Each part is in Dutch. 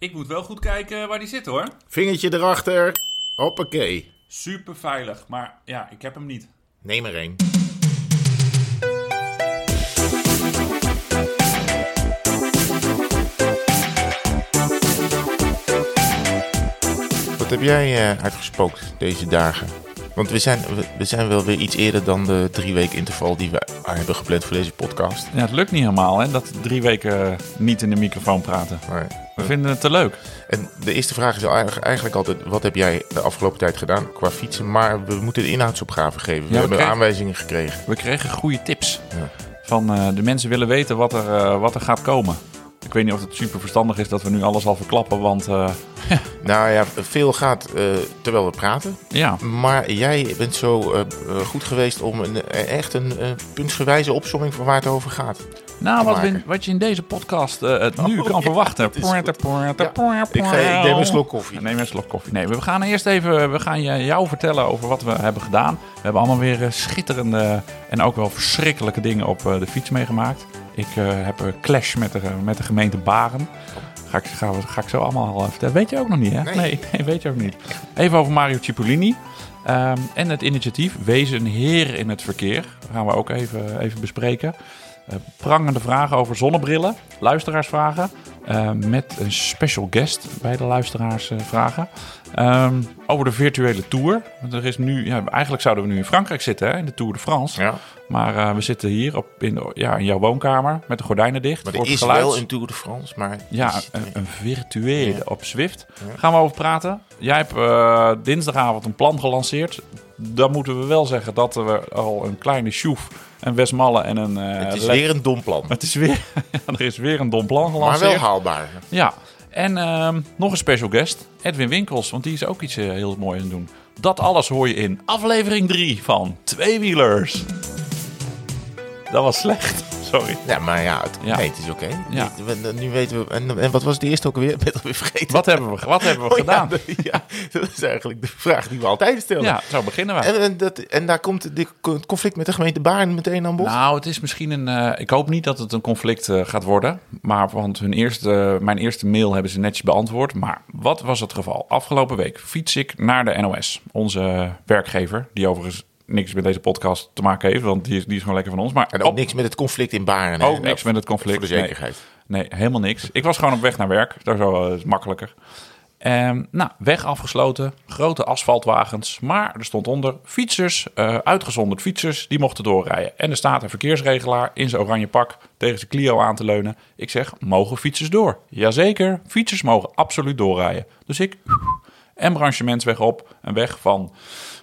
Ik moet wel goed kijken waar die zit hoor. Vingertje erachter. Hoppakee. Super veilig, maar ja, ik heb hem niet. Neem er een. Wat heb jij uh, uitgespookt deze dagen? Want we zijn, we, we, zijn wel weer iets eerder dan de drie weken interval die we hebben gepland voor deze podcast. Ja, het lukt niet helemaal hè, dat drie weken niet in de microfoon praten. Nee. We vinden het te leuk. En de eerste vraag is eigenlijk altijd: wat heb jij de afgelopen tijd gedaan qua fietsen? Maar we moeten de inhoudsopgave geven. We, Ja, we hebben kregen- aanwijzingen gekregen. We kregen goede tips. Ja. Van eh, de mensen willen weten wat er, eh, wat er gaat komen. Ik weet niet of het super verstandig is dat we nu alles al verklappen, want eh, Nou ja, veel gaat terwijl we praten. ja, Maar jij bent zo goed geweest om een, echt een puntsgewijze opzomming van waar het over gaat. Nou wat, we- wat je in deze podcast eh, het nu kan verwachten. Oh, Ja, poorter, Ik, ga, ik neem een slok koffie. Neem een slok koffie. Nee, we gaan eerst even we gaan je- jou vertellen over wat we hebben gedaan. We hebben allemaal weer eh, schitterende en ook wel verschrikkelijke dingen op eh, de fiets meegemaakt. Ik heb een clash met de, met de gemeente Baren. Ga ik, ga, ga ik zo allemaal vertellen. Weet je ook nog niet, hè? Nee. Nee, nee, weet je ook niet. Even over Mario Cipollini. Ehm, en het initiatief Wees een heer in het verkeer. Dat gaan we ook even, even bespreken. Eh, prangende vragen over zonnebrillen. Luisteraarsvragen. eh, met een special guest bij de luisteraarsvragen. Ehm over de virtuele tour. Want er is nu, ja, eigenlijk zouden we nu in Frankrijk zitten, hè, in de Tour de France. Ja, Maar eh, we zitten hier op, in, ja, in jouw woonkamer met de gordijnen dicht. maar er het is geluid. wel een Tour de France, maar... Ja, is- een, een virtuele Ja. op Zwift. Ja. Gaan we over praten. Jij hebt eh, dinsdagavond een plan gelanceerd. Dan moeten we wel zeggen dat we al een kleine Sjoef, een Westmalle en een... eh, het is weer een dom plan. Het is weer... er is weer een dom plan Maar gelanceerd. wel haalbaar. Ja, en ehm, nog een special guest, Edwin Winkels, want die is ook iets eh, heel moois aan het doen. Dat alles hoor je in aflevering 3 van Tweewielers. Dat was slecht, sorry. Ja, maar ja, het, Ja. Nee, het is oké. Ja. Nu weten we... En, en wat was de eerste ook alweer? Ik ben het alweer vergeten. Wat hebben we, wat hebben we Oh, gedaan? Ja, de- ja, dat is eigenlijk de vraag die we altijd stellen. Ja, zo beginnen we. En, en, dat, en daar komt dit conflict met de gemeente Baarn meteen aan bod. Nou, het is misschien een. eh, ik hoop niet dat het een conflict eh, gaat worden. Maar want hun eerste, mijn eerste mail hebben ze netjes beantwoord. Maar wat was het geval? Afgelopen week fiets ik naar de NOS. Onze werkgever, die overigens niks met deze podcast te maken heeft. Want die is, die is gewoon lekker van ons. Maar en ook op- niks met het conflict in Baarn. hè? ook niks met het conflict. Voor de nee. zekerheid. Nee, helemaal niks. Ik was gewoon op weg naar werk. Dat is wel eh, makkelijker. Ehm, nou, weg afgesloten, grote asfaltwagens. Maar er stond onder fietsers, eh, uitgezonderd fietsers, die mochten doorrijden. En er staat een verkeersregelaar in zijn oranje pak tegen zijn Clio aan te leunen. Ik zeg, mogen fietsers door? Jazeker, fietsers mogen absoluut doorrijden. Dus ik en branchementsweg op en weg van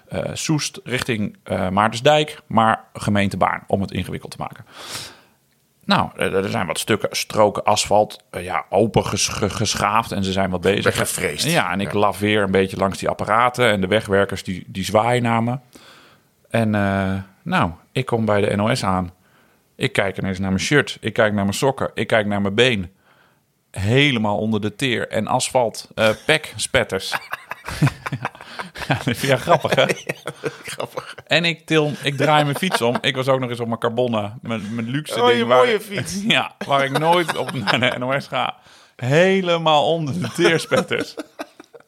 eh, Soest richting eh, Maartensdijk, maar gemeente Baarn, om het ingewikkeld te maken. Nou, er er zijn wat stukken, stroken asfalt, eh, ja, open ges- ge- geschaafd en ze zijn wat bezig. Weggevreesd. Ja, en ik Ja. laveer een beetje langs die apparaten en de wegwerkers die, die zwaaien naar me. En eh, nou, ik kom bij de NOS aan. Ik kijk ineens naar mijn shirt, ik kijk naar mijn sokken, ik kijk naar mijn been. Helemaal onder de teer en asfalt, eh pekspetters. Ja, dat vind je grappig, hè? Grappig. En ik, til, ik draai mijn fiets om. Ik was ook nog eens op mijn carbonnen, mijn, mijn luxe Oh, ding. mooie fiets. Ja, waar ik nooit op naar de NOS ga. Helemaal onder de teerspetters.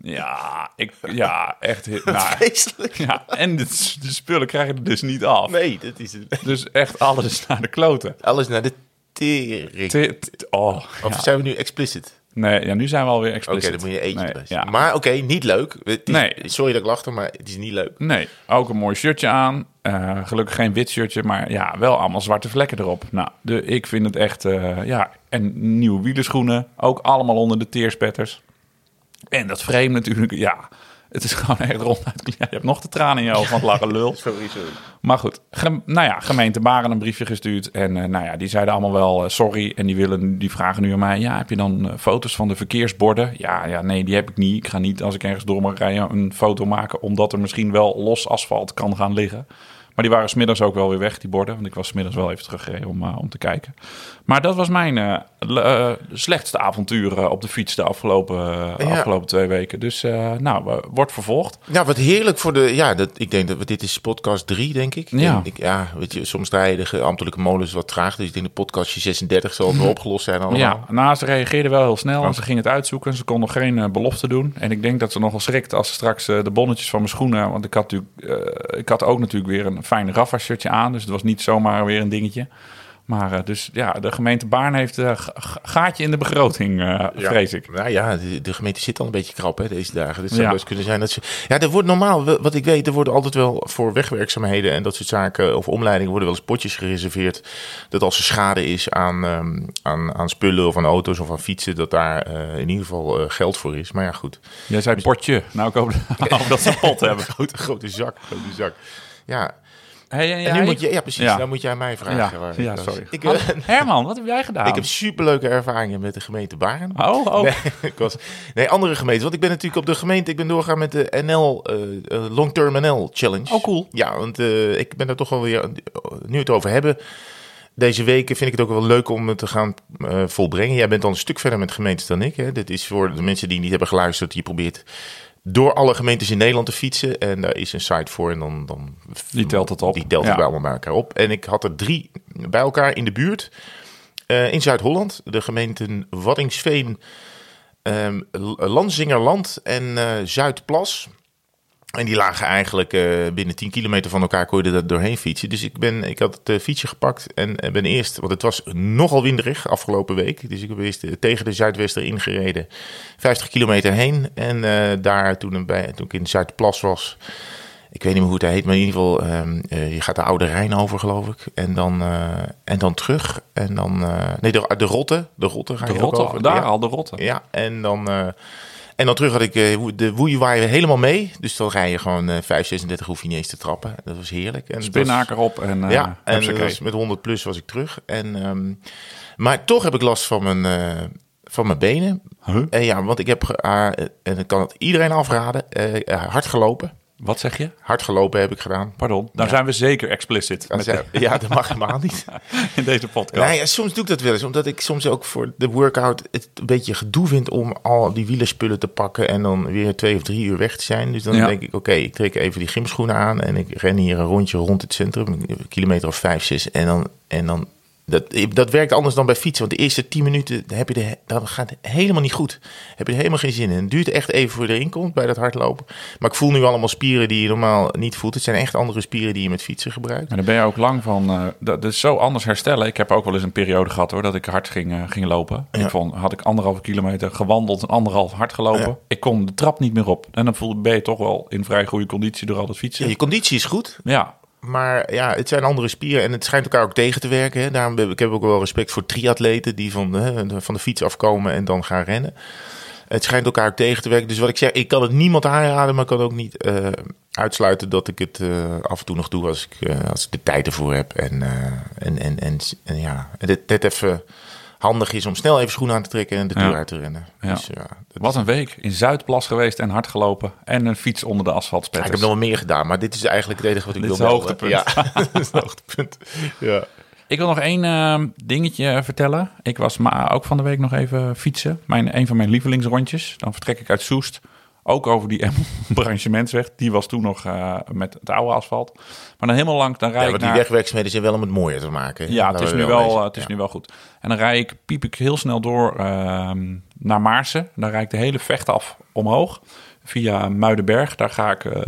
Ja, ik, ja echt. Nou, ja, en de, de spullen krijgen er dus niet af. Nee, dat is het. Dus echt alles naar de kloten. Alles naar de tering. Te- te- oh, Of ja. zijn we nu explicit? Nee, ja, nu zijn we alweer Oké, explicit. dan moet je eentje nee, best. ja. Maar oké, niet leuk. Het is- Nee. Sorry dat ik lachte, maar het is niet leuk. Nee, ook een mooi shirtje aan. Eh, gelukkig geen wit shirtje, maar ja, wel allemaal zwarte vlekken erop. Nou, de, ik vind het echt, eh, ja, en nieuwe wielerschoenen. Ook allemaal onder de teerspetters. En dat frame natuurlijk, ja, het is gewoon echt ronduit. Je hebt nog de tranen in je ogen van het lachen lul. Sorry, sorry. Maar goed, nou ja, gemeente Baren een briefje gestuurd. En eh, nou ja, die zeiden allemaal wel eh, sorry. En die, willen, die vragen nu aan mij, ja, heb je dan eh, foto's van de verkeersborden? Ja, ja, nee, die heb ik niet. Ik ga niet, als ik ergens door mag rijden, een foto maken. Omdat er misschien wel los asfalt kan gaan liggen. Maar die waren smiddags ook wel weer weg, die borden. Want ik was smiddags wel even teruggereden om, om te kijken. Maar dat was mijn eh, eh, slechtste avontuur eh, op de fiets de afgelopen, Ja. afgelopen twee weken. Dus eh, nou, wordt vervolgd. Ja, wat heerlijk voor de. Ja, dat, ik denk dat dit is podcast 3, denk ik. Ja. Ik, ja, weet je, soms draaien de ambtelijke molens wat traag. Dus ik denk de podcastje 36 zal wel opgelost zijn allemaal. Ja, nou, ze reageerden wel heel snel en ze gingen het uitzoeken. Ze kon nog geen belofte doen. En ik denk dat ze nogal schrikt als ze straks de bonnetjes van mijn schoenen... Want ik had, natuurlijk, ik had ook natuurlijk weer een fijn Rafa-shirtje aan. Dus het was niet zomaar weer een dingetje. Maar eh, dus ja, de gemeente Baarn heeft een gaatje in de begroting, eh, vrees ik. Nou ja, de, de gemeente zit al een beetje krap hè, deze dagen. Het zou Ja. best kunnen zijn dat ze... Ja, er wordt normaal, wat ik weet, er worden altijd wel voor wegwerkzaamheden en dat soort zaken, of omleidingen, worden wel eens potjes gereserveerd. Dat als er schade is aan, ehm, aan, aan spullen of aan auto's of aan fietsen, dat daar eh, in ieder geval eh, geld voor is. Maar ja, goed. Jij zei potje. Nou, ik hoop dat ze een pot hebben. Grote, grote zak, grote zak. Ja, Hey, en en jij? nu moet je, ja precies, dan moet jij mij vragen. Ja, ja, sorry. Ik, eh, Herman, wat heb jij gedaan? ik heb superleuke ervaringen met de gemeente Baren. Oh, oh. Nee, ik was, nee, andere gemeentes. Want ik ben natuurlijk op de gemeente. Ik ben doorgaan met de NL, eh, eh, Long Term NL Challenge. Oh, cool. Ja, want ik ben daar toch wel weer. Nu het over hebben. Deze weken vind ik het ook wel leuk om het te gaan volbrengen. Jij bent al een stuk verder met gemeentes dan ik. Hè. Dit is voor de mensen die niet hebben geluisterd. Je probeert door alle gemeentes in Nederland te fietsen. En daar is een site voor. En dan, dan Die telt het op. Die telt het bij allemaal bij elkaar op. En ik had er drie bij elkaar in de buurt. Eh, in Zuid-Holland. De gemeenten Waddingsveen, Lanzingerland en eh, Zuidplas. En die lagen eigenlijk eh, binnen 10 kilometer van elkaar, kon je er doorheen fietsen. Dus ik, ben, ik had het eh, fietsje gepakt en eh, ben eerst, want het was nogal winderig afgelopen week. Dus ik ben eerst tegen de Zuidwester ingereden, 50 kilometer heen. En daar, toen, bij, toen ik in Zuidplas was, ik weet niet meer hoe het heet, maar in ieder geval, ehm, eh, je gaat de Oude Rijn over, geloof ik. En dan, en dan terug. En dan, nee, de, de Rotte. De Rotte ga De je ook over. daar Ja. al de rotte. Ja, en dan, en dan terug had ik eh, de woeiwaai helemaal mee. Dus dan rij je gewoon eh 5, 36, hoef je niet eens te trappen. Dat was heerlijk. En het was- Spinnaker op en uh, ja, en met 100 plus was ik terug. En, ehm, maar toch heb ik last van mijn, eh, van mijn benen. Huh? En ja, want ik heb, ah, en ik kan het iedereen afraden, eh, eh, hard gelopen. Wat zeg je? Hard gelopen heb ik gedaan. Pardon, dan Ja. zijn we zeker explicit Dat met ja, dat mag helemaal niet. in deze podcast. Nou ja, soms doe ik dat wel eens, omdat ik soms ook voor de workout het een beetje gedoe vind om al die wielerspullen te pakken en dan weer twee of drie uur weg te zijn. Dus dan Ja. denk ik, oké, ik trek even die gymschoenen aan en ik ren hier een rondje rond het centrum, een kilometer of vijf, zes. En dan, en dan dat, dat werkt anders dan bij fietsen, want de eerste tien minuten heb je de, dat gaat helemaal niet goed. Heb je er helemaal geen zin in. Het duurt echt even voor je erin komt bij dat hardlopen. Maar ik voel nu allemaal spieren die je normaal niet voelt. Het zijn echt andere spieren die je met fietsen gebruikt. Maar daar ben je ook lang van. eh, dat, is zo anders herstellen. Ik heb ook wel eens een periode gehad hoor, dat ik hard ging, eh, ging lopen. Ja. Ik vond, had ik anderhalve kilometer gewandeld en anderhalf hard gelopen. Ja. Ik kon de trap niet meer op. En dan voel, ben je toch wel in vrij goede conditie door al dat fietsen. Ja, je conditie is goed, Ja, Maar ja, het zijn andere spieren en het schijnt elkaar ook tegen te werken. Hè. Daarom heb ik ook wel respect voor triatleten die van, hè, van de fiets afkomen en dan gaan rennen. Het schijnt elkaar ook tegen te werken. Dus wat ik zeg, ik kan het niemand aanraden, maar kan ook niet eh, uitsluiten dat ik het eh, af en toe nog doe als ik, eh, als ik de tijd ervoor heb. En, en, en, en, en ja, dit, dit even handig is om snel even schoenen aan te trekken en de deur Ja. uit te rennen. Dus, wat een week. In Zuidplas geweest en hard gelopen. En een fiets onder de asfaltspetters. ik heb nog wel meer gedaan, maar dit is eigenlijk het enige wat ik Dit wil is hoogtepunt. Ja, dit is het hoogtepunt. Ja. Ik wil nog één eh, dingetje vertellen. Ik was ma ook van de week nog even fietsen. Mijn, een van mijn lievelingsrondjes. Dan vertrek ik uit Soest. Ook over die branchementsweg. Die was toen nog eh, met het oude asfalt. Maar dan helemaal lang, dan rijd Ja, ik want die naar... wegwerkzaamheden zijn wel om het mooier te maken. Ja, het is, we nu wel, het is Ja. nu wel goed. En dan rij ik, piep ik heel snel door ehm, naar Maarsen. Dan rijd ik de hele vecht af omhoog. Via Muidenberg. Daar ga ik eh,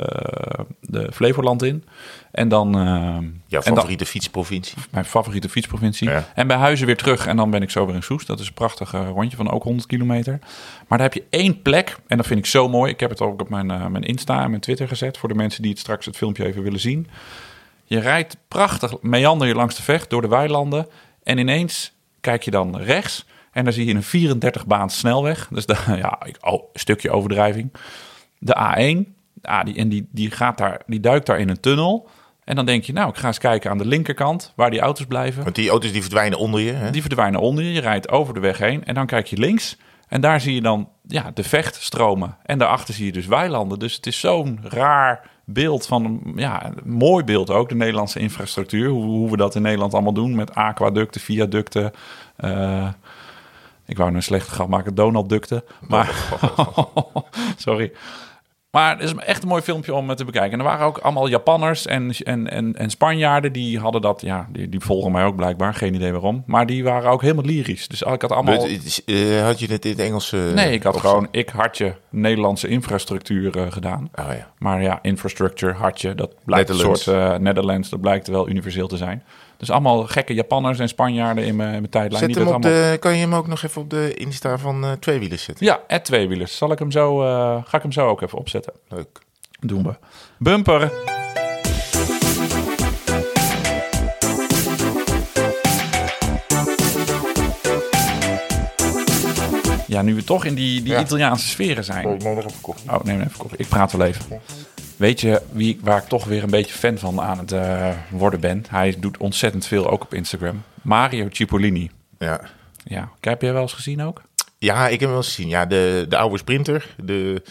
de Flevoland in. En dan... ehm, Jouw dan- favoriete fietsprovincie. mijn favoriete fietsprovincie. Ja. En bij Huizen weer terug en dan ben ik zo weer in Soest. Dat is een prachtig eh, rondje van ook 100 kilometer. Maar daar heb je één plek en dat vind ik zo mooi. Ik heb het ook op mijn, eh, mijn Insta en mijn Twitter gezet... voor de mensen die het straks het filmpje even willen zien. Je rijdt prachtig, meander je langs de vecht door de weilanden... en ineens kijk je dan rechts... en dan zie je een 34 baan snelweg. Dus de, ja, ik, oh, een stukje overdrijving. De A1, ah, die, en die, die, gaat daar, die duikt daar in een tunnel... En dan denk je, nou, ik ga eens kijken aan de linkerkant waar die auto's blijven. Want die auto's die verdwijnen onder je. Hè? Die verdwijnen onder je. Je rijdt over de weg heen en dan kijk je links. En daar zie je dan ja, de vecht stromen. En daarachter zie je dus weilanden. Dus het is zo'n raar beeld van, ja, een mooi beeld ook, de Nederlandse infrastructuur. Hoe, hoe we dat in Nederland allemaal doen met aquaducten, viaducten. eh, ik wou een slechte grap maken, Donaldducten. Maar, sorry. Maar het is echt een mooi filmpje om te bekijken. En er waren ook allemaal Japanners en, en, en, en Spanjaarden. Die hadden dat, ja, die, die volgen mij ook blijkbaar. Geen idee waarom. Maar die waren ook helemaal lyrisch. Dus ik had allemaal... Eh, had je het in het Engels? eh, Nee, ik had gewoon, ik hartje Nederlandse infrastructuur eh, gedaan. Oh ja. Maar ja, infrastructure, hartje, dat blijkt een soort eh Netherlands, dat blijkt wel universeel te zijn. Dus allemaal gekke Japanners en Spanjaarden in mijn, in mijn tijdlijn. Zet hem op allemaal... de, kan je hem ook nog even op de Insta van eh Tweewielers zetten? Ja, het tweewielers. Zal ik hem zo, eh, ga ik hem zo ook even opzetten. Leuk. Doen we. Bumper. Ja, nu we toch in die, die Ja. Italiaanse sferen zijn. ik moet nog even koffie. Oh, neem even koffie. Ik praat wel even. Weet je wie, waar ik toch weer een beetje fan van aan het eh, worden ben? Hij doet ontzettend veel, ook op Instagram. Mario Cipollini. Ja. Ja, heb jij wel eens gezien ook? ja, ik heb hem wel eens gezien. Ja, de, de oude sprinter. De,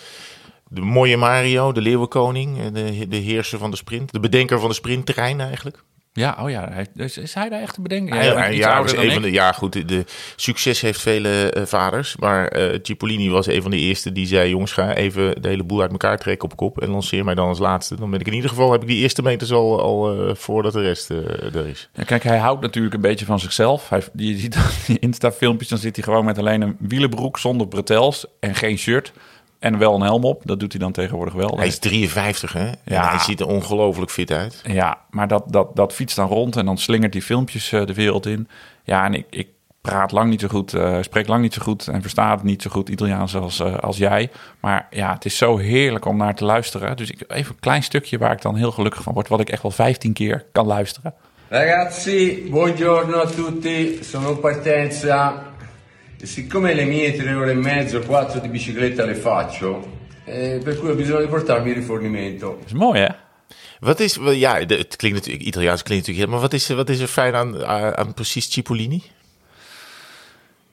de mooie Mario, de leeuwenkoning. eh, De, de heerser van de sprint. De bedenker van de sprinttrein eigenlijk. Ja, oh ja. Hij, is, is hij daar echt te bedenken? Ja, was dan een van de, ja, goed. De, de succes heeft vele eh, vaders. Maar eh Cipollini was een van de eerste die zei: Jongens, ga even de hele boel uit elkaar trekken op kop. En lanceer mij dan als laatste. Dan ben ik in ieder geval, heb ik die eerste meters al, al eh, voordat de rest er is. Ja, kijk, hij houdt natuurlijk een beetje van zichzelf. Hij, je ziet dan die Insta-filmpjes, dan zit hij gewoon met alleen een wielenbroek zonder bretels en geen shirt. En wel een helm op. Dat doet hij dan tegenwoordig wel. Hij is 53, hè? En Ja. hij ziet er ongelooflijk fit uit. Ja, maar dat, dat, dat fietst dan rond en dan slingert die filmpjes eh, de wereld in. Ja, en ik, ik praat lang niet zo goed, eh, spreek lang niet zo goed en versta het niet zo goed Italiaans als, eh, als jij. Maar ja, het is zo heerlijk om naar te luisteren. Dus ik, even een klein stukje waar ik dan heel gelukkig van word, wat ik echt wel 15 keer kan luisteren. Ragazzi, buongiorno a tutti, sono in partenza e siccome le mie tre ore e mezzo, quattro di bicicletta le faccio, eh, per cui ho bisogno di portarmi il rifornimento. Dat is mooi, hè? Wat is, ja, het klinkt natuurlijk, Italiaans klinkt natuurlijk heel, maar wat is, wat is er fijn aan, aan, aan precies Cipollini?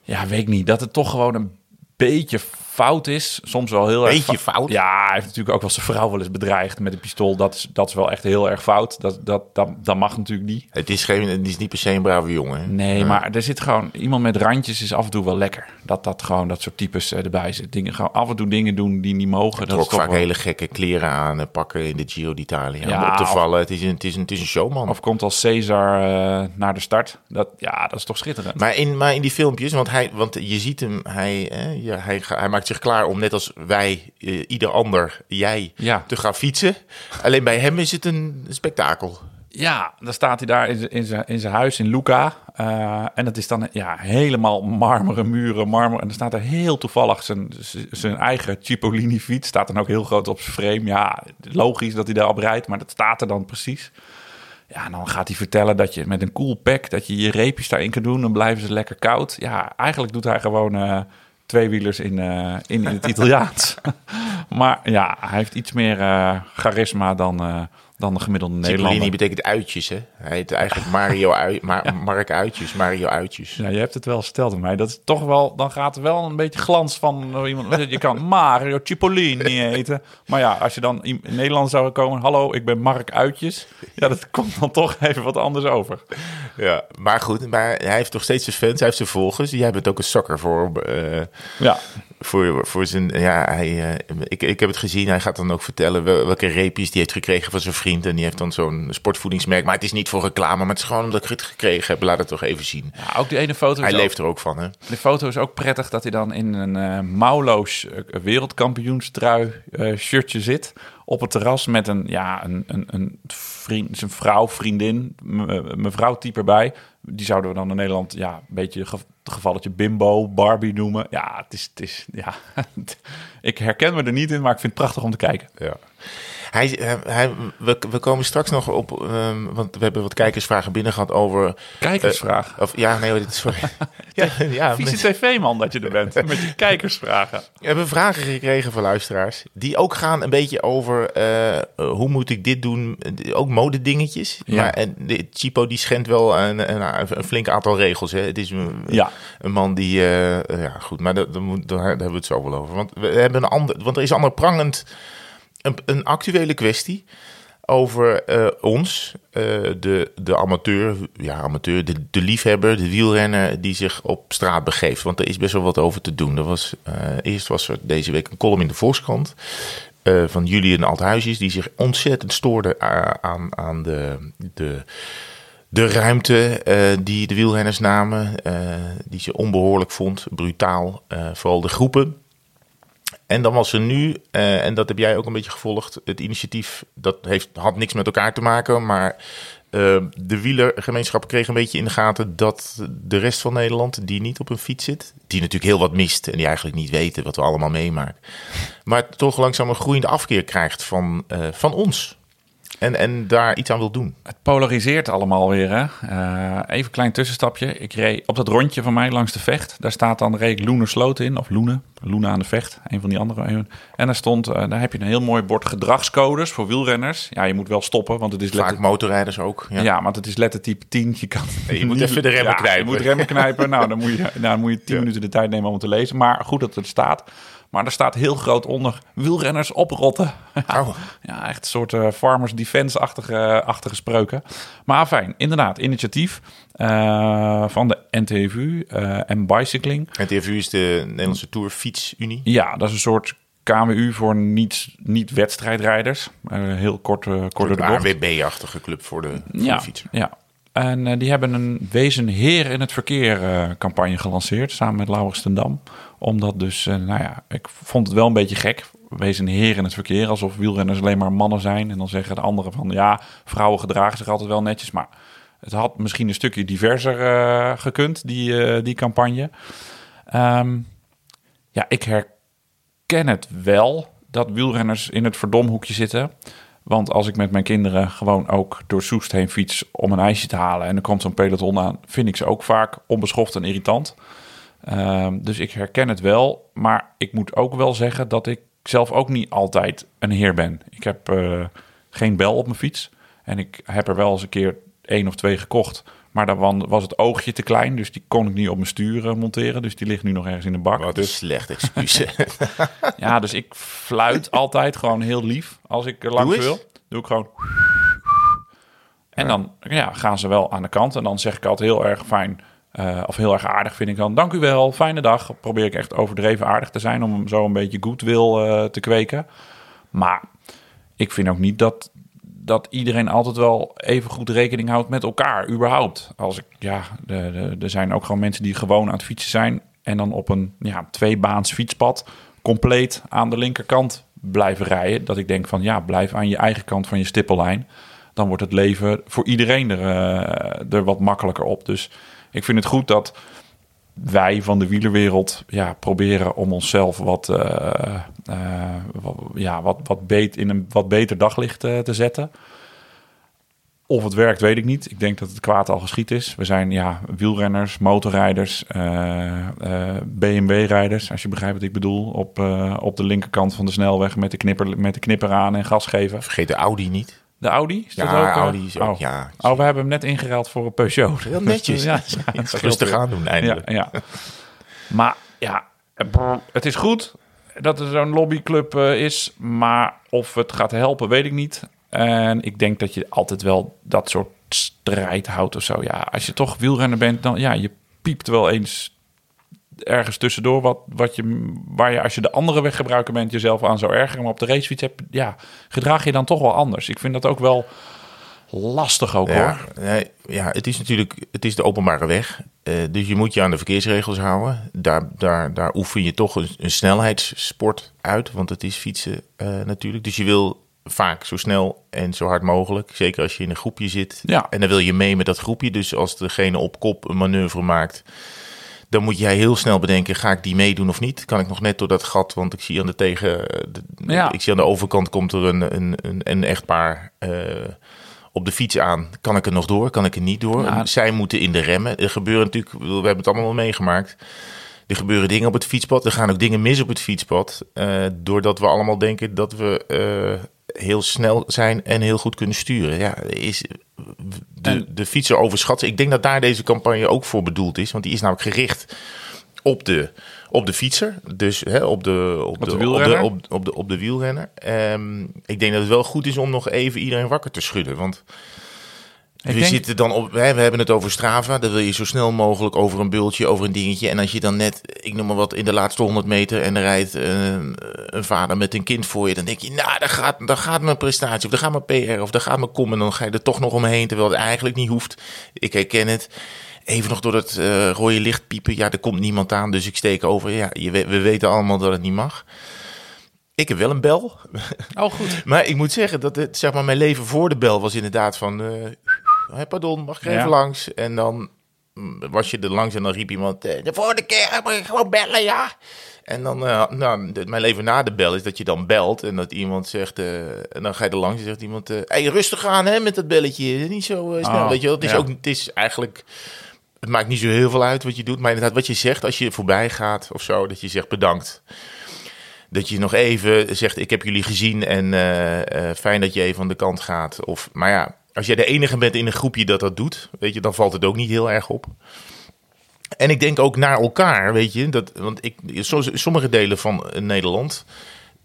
Ja, weet ik niet. Dat het toch gewoon een beetje fout is. Soms wel heel erg Beetje fout? Ja, hij heeft natuurlijk ook wel zijn vrouw wel eens bedreigd met een pistool. Dat is, dat is wel echt heel erg fout. Dat, dat, dat, dat mag natuurlijk niet. Het is, geen, het is niet per se een brave jongen. hè? Nee, maar er zit gewoon... Iemand met randjes is af en toe wel lekker. Dat dat gewoon, dat soort types eh, erbij zit. Dingen, gewoon af en toe dingen doen die niet mogen. Dat is Trok vaak wel- hele gekke kleren aan en pakken in de Giro d'Italia. om Ja, op te of- vallen. Het is een, het is een, het is een showman. Of komt als Caesar eh, naar de start. Dat, ja, dat is toch schitterend. Maar in, maar in die filmpjes, want, hij, want je ziet hem, hij, eh, ja, hij, hij maakt zich klaar om net als wij, eh, ieder ander, jij, Ja. te gaan fietsen. Alleen bij hem is het een spektakel. Ja, dan staat hij daar in zijn- in zijn, in zijn huis in Luca. Eh, en dat is dan ja, helemaal marmeren muren, marmer. En dan staat er heel toevallig zijn, zijn eigen Cipollini fiets. Staat dan ook heel groot op zijn frame. Ja, logisch dat hij daarop rijdt, maar dat staat er dan precies. Ja, en dan gaat hij vertellen dat je met een cool pack... dat je je reepjes daarin kan doen, dan blijven ze lekker koud. Ja, eigenlijk doet hij gewoon eh tweewielers in, eh, in, in het Italiaans. maar ja, hij heeft iets meer eh, charisma dan, eh, dan de gemiddelde Nederlander. Cipollini betekent uitjes, hè? Hij heet eigenlijk Mario Ui- Ma- Mark Uitjes, Mario Uitjes. Ja, je hebt het wel verteld aan mij. Dat is toch wel, dan gaat er wel een beetje glans van eh, iemand. Je kan Mario Cipollini eten. Maar ja, als je dan in Nederland zou komen, hallo, ik ben Mark Uitjes. Ja, dat komt dan toch even wat anders over. Ja, maar goed, maar hij heeft toch steeds zijn fans, hij heeft zijn volgers. Jij bent ook een zakker voor, eh, Ja, voor, voor zijn... Ja, hij, eh, ik, ik heb het gezien, hij gaat dan ook vertellen wel- welke reepjes die heeft gekregen van zijn vriend. En die heeft dan zo'n sportvoedingsmerk. Maar het is niet voor reclame, maar het is gewoon omdat ik het gekregen heb. Laat het toch even zien. ja ook die ene foto. Hij ook- leeft er ook van, hè? De foto is ook prettig dat hij dan in een eh mouwloos eh, wereldkampioenstrui eh, shirtje zit. Op het terras met een, ja, een, een, een vriend, zijn vrouw, vriendin, me- mevrouw type erbij. Die zouden we dan in Nederland ja, een beetje ge- het gevalletje bimbo, Barbie noemen. Ja, het is, het is, ja. ik herken me er niet in, maar ik vind het prachtig om te kijken. Ja. Hij, hij, hij- we, we komen straks nog op, ehm, want we hebben wat kijkersvragen binnen gehad over... Kijkersvraag. Of, ja, nee, dit- sorry. ja, ja, Vieze tv-man dat je er bent, met je kijkersvragen. we hebben vragen gekregen van luisteraars. Die ook gaan een beetje over eh, hoe moet ik dit doen. Ook modedingetjes. Ja. Maar en de Chipo die schendt wel een, een, een flink aantal regels. Hè. Het is een, Ja. een man die... eh, ja, goed, maar daar, daar, hebben we het zo wel over. Want we hebben een ander... Want er is ander prangend een, actuele kwestie over eh, ons, eh, de, de amateur, ja, amateur de, de liefhebber, de wielrenner die zich op straat begeeft. Want er is best wel wat over te doen. Er was, eh, eerst was er deze week een column in de Volkskrant van Julian Althuisjes, die zich ontzettend stoorde aan, aan de, de, de ruimte die de wielrenners namen, die ze onbehoorlijk vond, brutaal, vooral de groepen. En dan was er nu, eh, en dat heb jij ook een beetje gevolgd, het initiatief, dat heeft, had niks met elkaar te maken, maar eh, de wielergemeenschap kreeg een beetje in de gaten dat de rest van Nederland, die niet op een fiets zit, die natuurlijk heel wat mist en die eigenlijk niet weten wat we allemaal meemaken, maar toch langzaam een groeiende afkeer krijgt van, eh, van ons. En, en daar iets aan wil doen. Het polariseert allemaal weer. Hè? Eh, even een klein tussenstapje. Ik reed op dat rondje van mij langs de vecht. Daar staat dan reed ik Loenersloot in. Of Loenen. Loenen aan de vecht. Een van die andere. En daar stond, eh, daar heb je een heel mooi bord gedragscodes voor wielrenners. Ja, je moet wel stoppen, want het is Vaak letter... motorrijders ook. Ja. Ja. maar het is lettertype 10. Je, kan je moet even de remmen Ja, knijpen. Je moet remmen knijpen. nou, dan moet je, nou, dan moet je 10 Ja. minuten de tijd nemen om het te lezen. Maar goed dat het staat. Maar er staat heel groot onder wielrenners oprotten. Oh. Ja, echt een soort eh, farmers defense-achtige achtige spreuken. Maar fijn, inderdaad, initiatief eh, van de NTVU eh, en Bicycling. En TFU is de Nederlandse Tour Fietsunie. Ja, dat is een soort KWU voor niet, niet wedstrijdrijders. Eh, heel kort, eh kort Een. AWB-achtige club voor de, voor Ja, de fietser. ja. En eh, die hebben een Wees een Heer in het Verkeer eh, campagne gelanceerd. Samen met Laurens ten Dam. Omdat dus, eh, nou ja, ik vond het wel een beetje gek. Wees een Heer in het Verkeer. Alsof wielrenners alleen maar mannen zijn. En dan zeggen de anderen van, ja, vrouwen gedragen zich altijd wel netjes. Maar het had misschien een stukje diverser eh, gekund, die, eh, die campagne. Ehm, ja, ik herken het wel dat wielrenners in het verdomhoekje zitten. Want als ik met mijn kinderen gewoon ook door Soest heen fiets om een ijsje te halen en er komt zo'n peloton aan, vind ik ze ook vaak onbeschoft en irritant. Ehm, dus ik herken het wel, maar ik moet ook wel zeggen dat ik zelf ook niet altijd een heer ben. Ik heb eh, geen bel op mijn fiets en ik heb er wel eens een keer één of twee gekocht. Maar dan was het oogje te klein, dus die kon ik niet op mijn stuur eh, monteren. Dus die ligt nu nog ergens in de bak. Wat een Dus slecht excuus. ja, dus ik fluit altijd gewoon heel lief als ik er langs wil. Doe ik gewoon. En dan ja, gaan ze wel aan de kant. En dan zeg ik altijd heel erg fijn. Eh, of heel erg aardig vind ik dan. Dank u wel, fijne dag. Probeer ik echt overdreven aardig te zijn. Om zo een beetje goodwill eh te kweken. Maar ik vind ook niet dat, dat iedereen altijd wel even goed rekening houdt met elkaar, überhaupt. Als ik, ja, er zijn ook gewoon mensen die gewoon aan het fietsen zijn en dan op een ja, tweebaans fietspad compleet aan de linkerkant blijven rijden. Dat ik denk van ja, blijf aan je eigen kant van je stippellijn. Dan wordt het leven voor iedereen er, eh, er wat makkelijker op. Dus ik vind het goed dat wij van de wielerwereld ja, proberen om onszelf wat, wat, ja, wat, wat beet, in een wat beter daglicht eh, te zetten. Of het werkt, weet ik niet. Ik denk dat het kwaad al geschied is. We zijn ja, wielrenners, motorrijders, BMW-rijders, als je begrijpt wat ik bedoel. Op, op de linkerkant van de snelweg met de, knipper, met de knipper aan en gas geven. Vergeet de Audi niet. De Audi? Is dat Ja, ook, eh? Audi is ook, oh. ja. Oh, we hebben hem net ingeruild voor een Peugeot. Heel netjes. ja, ja, Rustig aan doen eindelijk. Ja, ja. Maar ja, het is goed dat er zo'n lobbyclub eh, is. Maar of het gaat helpen, weet ik niet. En ik denk dat je altijd wel dat soort strijd houdt of zo. Ja, als je toch wielrenner bent, dan ja, je piept wel eens ergens tussendoor wat, wat je, waar je als je de andere weggebruiker bent jezelf aan zou ergeren. Maar op de racefiets heb, ja, gedraag je dan toch wel anders. Ik vind dat ook wel lastig ook Ja, hoor. nee, ja, het is natuurlijk het is de openbare weg. Eh, dus je moet je aan de verkeersregels houden. Daar, daar, daar oefen je toch een, een snelheidssport uit. Want het is fietsen eh, natuurlijk. Dus je wil vaak zo snel en zo hard mogelijk. Zeker als je in een groepje zit. Ja. En dan wil je mee met dat groepje. Dus als degene op kop een manoeuvre maakt... dan moet jij heel snel bedenken... ga ik die meedoen of niet? Kan ik nog net door dat gat? Want ik zie aan de tegen... de- Ja. Ik zie aan de overkant komt er een, een, een, een echtpaar... eh, op de fiets aan. Kan ik er nog door? Kan ik er niet door? Ja. Zij moeten in de remmen. Er gebeuren natuurlijk, we hebben het allemaal wel meegemaakt. Er gebeuren dingen op het fietspad. Er gaan ook dingen mis op het fietspad. eh, doordat we allemaal denken dat we eh, heel snel zijn en heel goed kunnen sturen. Ja, is de, de fietser overschat. Ik denk dat daar deze campagne ook voor bedoeld is. Want die is namelijk gericht op de, op de fietser. Dus hè, op de, op, de de, op, wielrenner? de, op, op de, op de wielrenner. Ehm, ik denk dat het wel goed is om nog even iedereen wakker te schudden. Want we denk- zitten dan op, hè, we hebben het over Strava. Dan wil je zo snel mogelijk over een bultje, over een dingetje. En als je dan net, ik noem maar wat, in de laatste 100 meter en er rijdt een, een vader met een kind voor je, dan denk je, nou, daar gaat, daar gaat mijn prestatie, of daar gaat mijn PR, of daar gaat mijn kom. En dan ga je er toch nog omheen, terwijl het eigenlijk niet hoeft. Ik herken het. Even nog door het eh, rode licht piepen. Ja, er komt niemand aan, dus ik steek over. Ja, je, we, we weten allemaal dat het niet mag. Ik heb wel een bel. Oh, goed. Maar ik moet zeggen dat het, zeg maar, mijn leven voor de bel was inderdaad van... eh, hey, pardon, mag ik even Ja. langs? En dan mm, was je er langs en dan riep iemand... eh, de volgende keer moet je gewoon bellen, ja? En dan, eh, nou, mijn leven na de bel is dat je dan belt en dat iemand zegt... eh, en dan ga je er langs en zegt iemand... eh hey, rustig aan hè, met dat belletje, niet zo snel, Oh, weet je wel. Het is, ja. ook, het is eigenlijk... Het maakt niet zo heel veel uit wat je doet, maar inderdaad wat je zegt als je voorbij gaat of zo, dat je zegt bedankt. Dat je nog even zegt, ik heb jullie gezien en fijn dat je even aan de kant gaat. Of, maar ja, als jij de enige bent in een groepje dat dat doet, weet je, dan valt het ook niet heel erg op. En ik denk ook naar elkaar, weet je, dat, want ik, sommige delen van eh, Nederland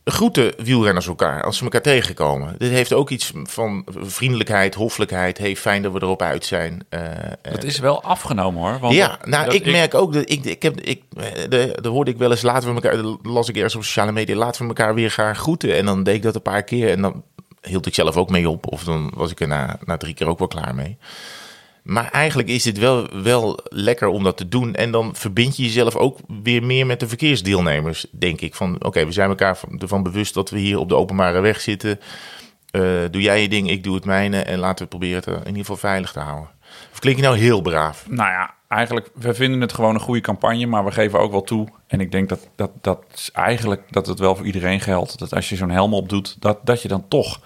groeten wielrenners elkaar als ze elkaar tegenkomen. Dit heeft ook iets van vriendelijkheid, hoffelijkheid. Hey, fijn dat we erop uit zijn. Eh, Dat is wel afgenomen hoor. Want ja, nou, ik, merk ook dat ik, ik heb, ik, de, de hoorde ik wel eens laten we elkaar, las ik ergens op sociale media, laten we elkaar weer gaan groeten. En dan deed ik dat een paar keer en dan hield ik zelf ook mee op. Of dan was ik er na, na drie keer ook wel klaar mee. Maar eigenlijk is het wel, wel lekker om dat te doen. En dan verbind je jezelf ook weer meer met de verkeersdeelnemers, denk ik. Van oké, we zijn elkaar van- ervan bewust dat we hier op de openbare weg zitten. Eh, doe jij je ding, ik doe het mijne. En laten we proberen eh, in ieder geval veilig te houden. Of klink je nou heel braaf? Nou ja, eigenlijk, we vinden het gewoon een goede campagne, maar we geven ook wel toe. En ik denk dat, dat, dat eigenlijk dat het wel voor iedereen geldt. Dat als je zo'n helm op doet, dat, dat je dan toch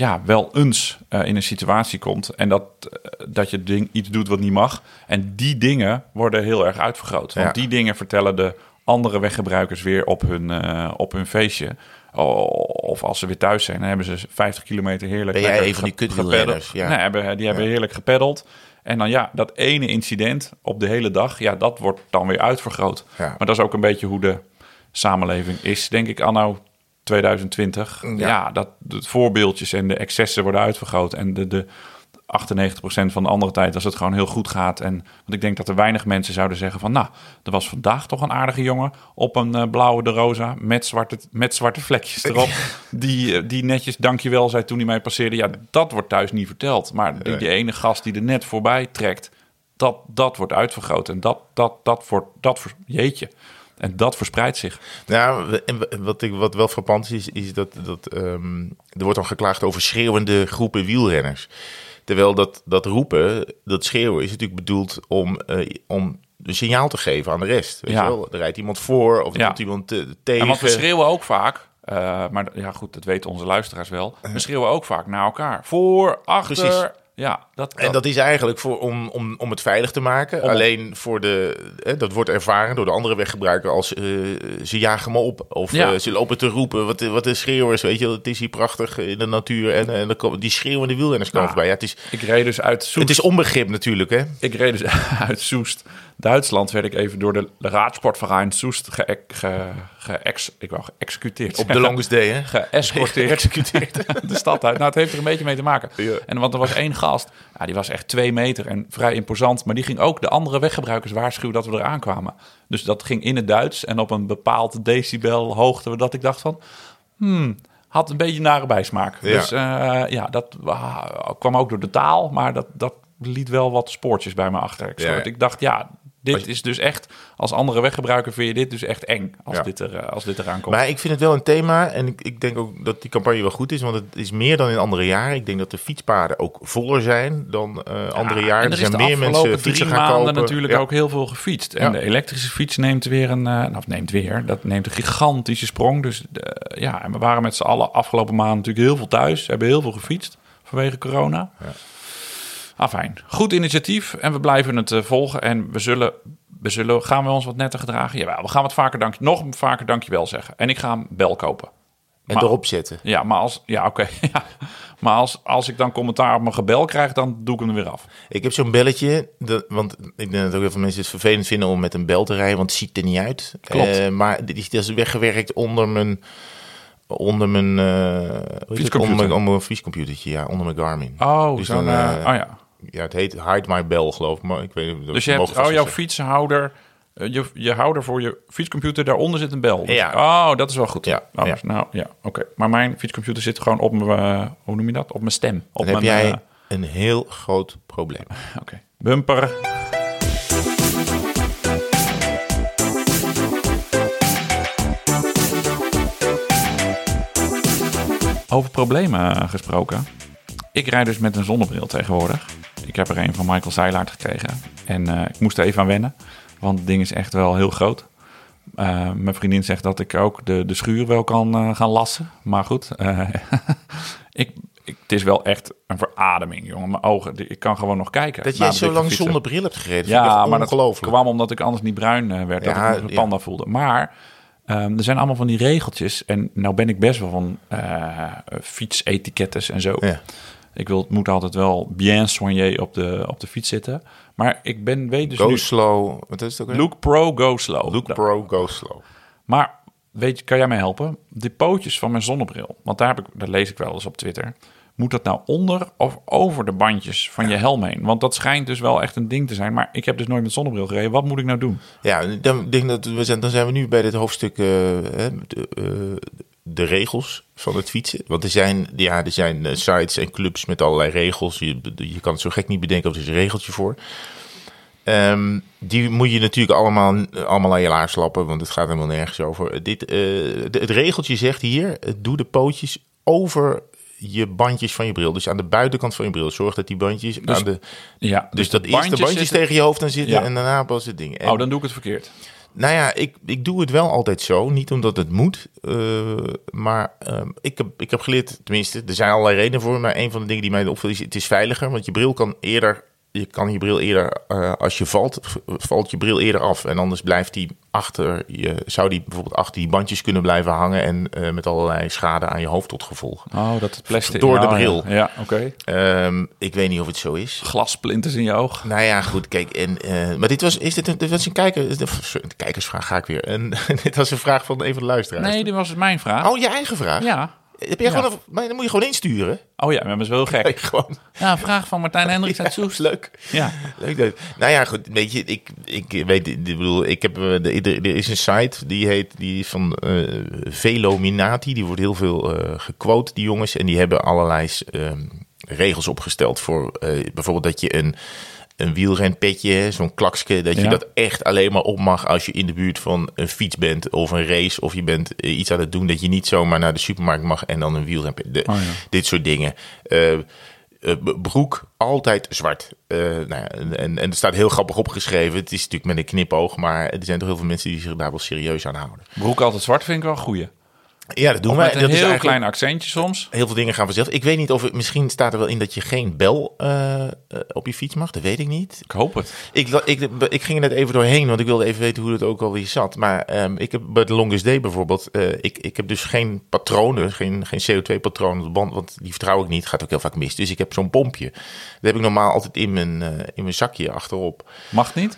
ja, wel eens eh, in een situatie komt. En dat, eh, dat je ding, iets doet wat niet mag. En die dingen worden heel erg uitvergroot. Want Ja. die dingen vertellen de andere weggebruikers weer op hun, eh, op hun feestje. Of als ze weer thuis zijn, dan hebben ze 50 kilometer heerlijk. Ben jij een van die kutwielrenners? Ja. Nee, hebben, die hebben heerlijk gepeddeld. En dan ja, dat ene incident op de hele dag, ja, dat wordt dan weer uitvergroot. Ja. Maar dat is ook een beetje hoe de samenleving is, denk ik, anno 2020. Ja, dat de voorbeeldjes en de excessen worden uitvergroot. En de, de 98% van de andere tijd, als het gewoon heel goed gaat. En want ik denk dat er weinig mensen zouden zeggen van... nou, er was vandaag toch een aardige jongen op een eh, blauwe de rosa... met zwarte, met zwarte vlekjes erop. die, eh, die netjes dankjewel zei toen hij mij passeerde. Ja, dat wordt thuis niet verteld. Maar die, die ene gast die er net voorbij trekt... dat, dat wordt uitvergroot. En dat, dat, dat wordt... Dat, jeetje. En dat verspreidt zich. Nou, en wat, ik, wat wel frappant is, is dat, dat ehm, er wordt dan geklaagd over schreeuwende groepen wielrenners. Terwijl dat, dat roepen, dat schreeuwen, is natuurlijk bedoeld om, eh, om een signaal te geven aan de rest. Weet Ja. je wel? Er rijdt iemand voor of er Ja. komt iemand eh, tegen. En want we schreeuwen ook vaak, eh, maar ja goed, dat weten onze luisteraars wel. We schreeuwen ook vaak naar elkaar. Voor, achter. Precies. Ja, dat, En dat is eigenlijk voor, om, om, om het veilig te maken. Alleen voor de, hè, dat wordt ervaren door de andere weggebruiker als eh, ze jagen me op. Of Ja. eh, ze lopen te roepen. Wat, wat de schreeuwers, weet je, het is hier prachtig in de natuur. En, en dan komen die schreeuwende wielrenners komen Ja. voorbij. Ja, het, is, Ik reed dus uit Soest. het is onbegrip natuurlijk, hè? Ik reed dus uit Soest, Duitsland, werd ik even door de Raadsportverein Soest ge, ik wou geëxecuteerd. Op de longest day, hè? geëscorteerd. De stad uit. Nou, het heeft er een beetje mee te maken. Ja. En want er was één gast, ja, die was echt twee meter en vrij imposant. Maar die ging ook de andere weggebruikers waarschuwen dat we eraan kwamen. Dus dat ging in het Duits en op een bepaald decibel hoogte. Dat ik dacht van, hmm, had een beetje nare bijsmaak. Ja. Dus eh, ja, dat kwam ook door de taal. Maar dat, dat liet wel wat spoortjes bij me achter. Ik, Ja. ik dacht, ja, dit is dus echt... Als andere weggebruiker vind je dit dus echt eng. Als, Ja. dit, er, eh, als dit eraan komt. Maar ik vind het wel een thema en ik, ik denk ook dat die campagne wel goed is, want het is meer dan in andere jaren. Ik denk dat de fietspaden ook voller zijn dan eh, andere Ja, jaren. en Er zijn de meer afgelopen mensen fietsen drie gaan maanden kopen. natuurlijk Ja. ook heel veel gefietst. En de elektrische fiets neemt weer een, eh, neemt weer, dat neemt een gigantische sprong. Dus ja, en we waren met z'n allen afgelopen maanden natuurlijk heel veel thuis. Hebben heel veel gefietst vanwege corona. Ja. Ah, fijn. Goed initiatief en we blijven het eh, volgen. En we zullen, we zullen, gaan we ons wat netter gedragen? Jawel, we gaan wat vaker dank, nog vaker dankjewel zeggen. En ik ga een bel kopen. En Maar- erop zetten. Ja, maar als, ja, oké. ja. Maar als, als ik dan commentaar op mijn gebel krijg, dan doe ik hem er weer af. Ik heb zo'n belletje, want ik denk dat ook heel veel mensen het vervelend vinden om met een bel te rijden, want het ziet er niet uit. Klopt. Eh, maar die die is weggewerkt onder mijn, onder mijn, eh, onder mijn, onder mijn fietscomputertje, ja, onder mijn Garmin. Oh, Dus zo'n, dan, oh ja. Ja, het heet Hide My Bell, geloof ik, maar ik weet niet. Dus je hebt, oh, jouw fietshouder, eh, je, je houder voor je fietscomputer, daaronder zit een bel. Dus- Ja. Oh, dat is wel goed. Ja, Oh, ja. Nou, ja, oké. Maar mijn fietscomputer zit gewoon op mijn, eh, hoe noem je dat? Op mijn stem. Op Dan heb jij eh, een heel groot probleem. Oké. Bumper. Over problemen gesproken. Ik rijd dus met een zonnebril tegenwoordig. Ik heb er een van Michael Zeilaert gekregen. En eh, ik moest er even aan wennen. Want het ding is echt wel heel groot. Eh, mijn vriendin zegt dat ik ook de, de schuur wel kan eh, gaan lassen. Maar goed, ik, ik, het is wel echt een verademing, jongen. Mijn ogen, ik kan gewoon nog kijken. Dat jij zo lang zonder bril hebt gereden, Ja, maar dat kwam omdat ik anders niet bruin werd. Ja, dat ik me een ja. panda voelde. Maar ehm, er zijn allemaal van die regeltjes. En nou ben ik best wel van fietsetikettes en zo. Ja. Ik wil, moet altijd wel bien soigné op de, op de fiets zitten. Maar ik ben, weet dus Go nu... slow. Wat is het ook weer? Look Pro, go slow. Look Dat- Pro, go slow. maar weet je, kan jij mij helpen? De pootjes van mijn zonnebril, want daar, heb ik, daar lees ik wel eens op Twitter. Moet dat nou onder of over de bandjes van je helm heen? Want dat schijnt dus wel echt een ding te zijn. Maar ik heb dus nooit met zonnebril gereden. Wat moet ik nou doen? Ja, dan, denk dat we zijn, dan zijn we nu bij dit hoofdstuk eh, de, eh, de regels van het fietsen. Want er zijn, ja, er zijn eh, sites en clubs met allerlei regels. Je, je kan het zo gek niet bedenken, of er is een regeltje voor. Ehm, die moet je natuurlijk allemaal, allemaal aan je laars slappen, want het gaat helemaal nergens over. Dit, eh, het regeltje zegt hier, eh, doe de pootjes over je bandjes van je bril. Dus aan de buitenkant van je bril. Zorg dat die bandjes aan de... Ja, Dus, dat de eerst de bandjes zitten- tegen je hoofd aan zitten Ja. en daarna pas het ding. En- Oh, dan doe ik het verkeerd. Nou ja, ik, ik doe het wel altijd zo. Niet omdat het moet. eh, maar ehm, ik, heb, ik heb geleerd, tenminste, er zijn allerlei redenen voor. Maar een van de dingen die mij opviel is, het is veiliger. Want je bril kan eerder, je kan je bril eerder, eh, als je valt, valt je bril eerder af. En anders blijft die achter, je, zou die bijvoorbeeld achter die bandjes kunnen blijven hangen. En eh, met allerlei schade aan je hoofd tot gevolg. Oh, dat het plastic... Door de ja. bril. Ja, oké. Ehm, ik weet niet of het zo is. Glassplinters in je oog. Nou ja, goed, kijk. En, eh, maar dit was, is dit een, dit was een, kijker, een kijkersvraag, ga ik weer. En dit was een vraag van een van de luisteraars. Nee, dit was mijn vraag. Oh, je eigen vraag? Ja. Heb jij Ja. gewoon een, maar dan moet je gewoon insturen. Oh ja, maar dat is wel gek. Nee, gewoon. Ja, een vraag van Martijn Hendricks uit Soest. Leuk. Ja. Leuk dat. Nou ja, goed. Weet je, ik, ik weet, ik bedoel, ik heb, eh, er, is een site die heet, die is van eh Velominati. Die wordt heel veel eh gequote, die jongens. En die hebben allerlei eh, regels opgesteld voor bijvoorbeeld dat je een, een wielrenpetje, zo'n klakske, dat je Ja. dat echt alleen maar op mag als je in de buurt van een fiets bent of een race of je bent eh, iets aan het doen dat je niet zomaar naar de supermarkt mag en dan een wielrenpetje. De- Oh ja. Dit soort dingen. Eh, eh, broek altijd zwart. Eh, nou ja, en, en en er staat heel grappig opgeschreven. Het is natuurlijk met een knipoog, maar er zijn toch heel veel mensen die zich daar wel serieus aan houden. Broek altijd zwart vind ik wel een goeie. Ja, dat doen wij. een Dat heel klein accentje soms. Heel veel dingen gaan vanzelf. Ik weet niet of het, misschien staat er wel in dat je geen bel eh, eh, op je fiets mag. Dat weet ik niet. Ik hoop het. Ik, ik, ik ging er net even doorheen, want ik wilde even weten hoe het ook alweer zat. Maar ehm, ik heb bij de Longest Day bijvoorbeeld, eh, ik, ik heb dus geen patronen, geen, geen CO2-patronen op de band, want die vertrouw ik niet. Gaat ook heel vaak mis. Dus ik heb zo'n pompje. Dat heb ik normaal altijd in mijn, in mijn zakje achterop. Mag niet?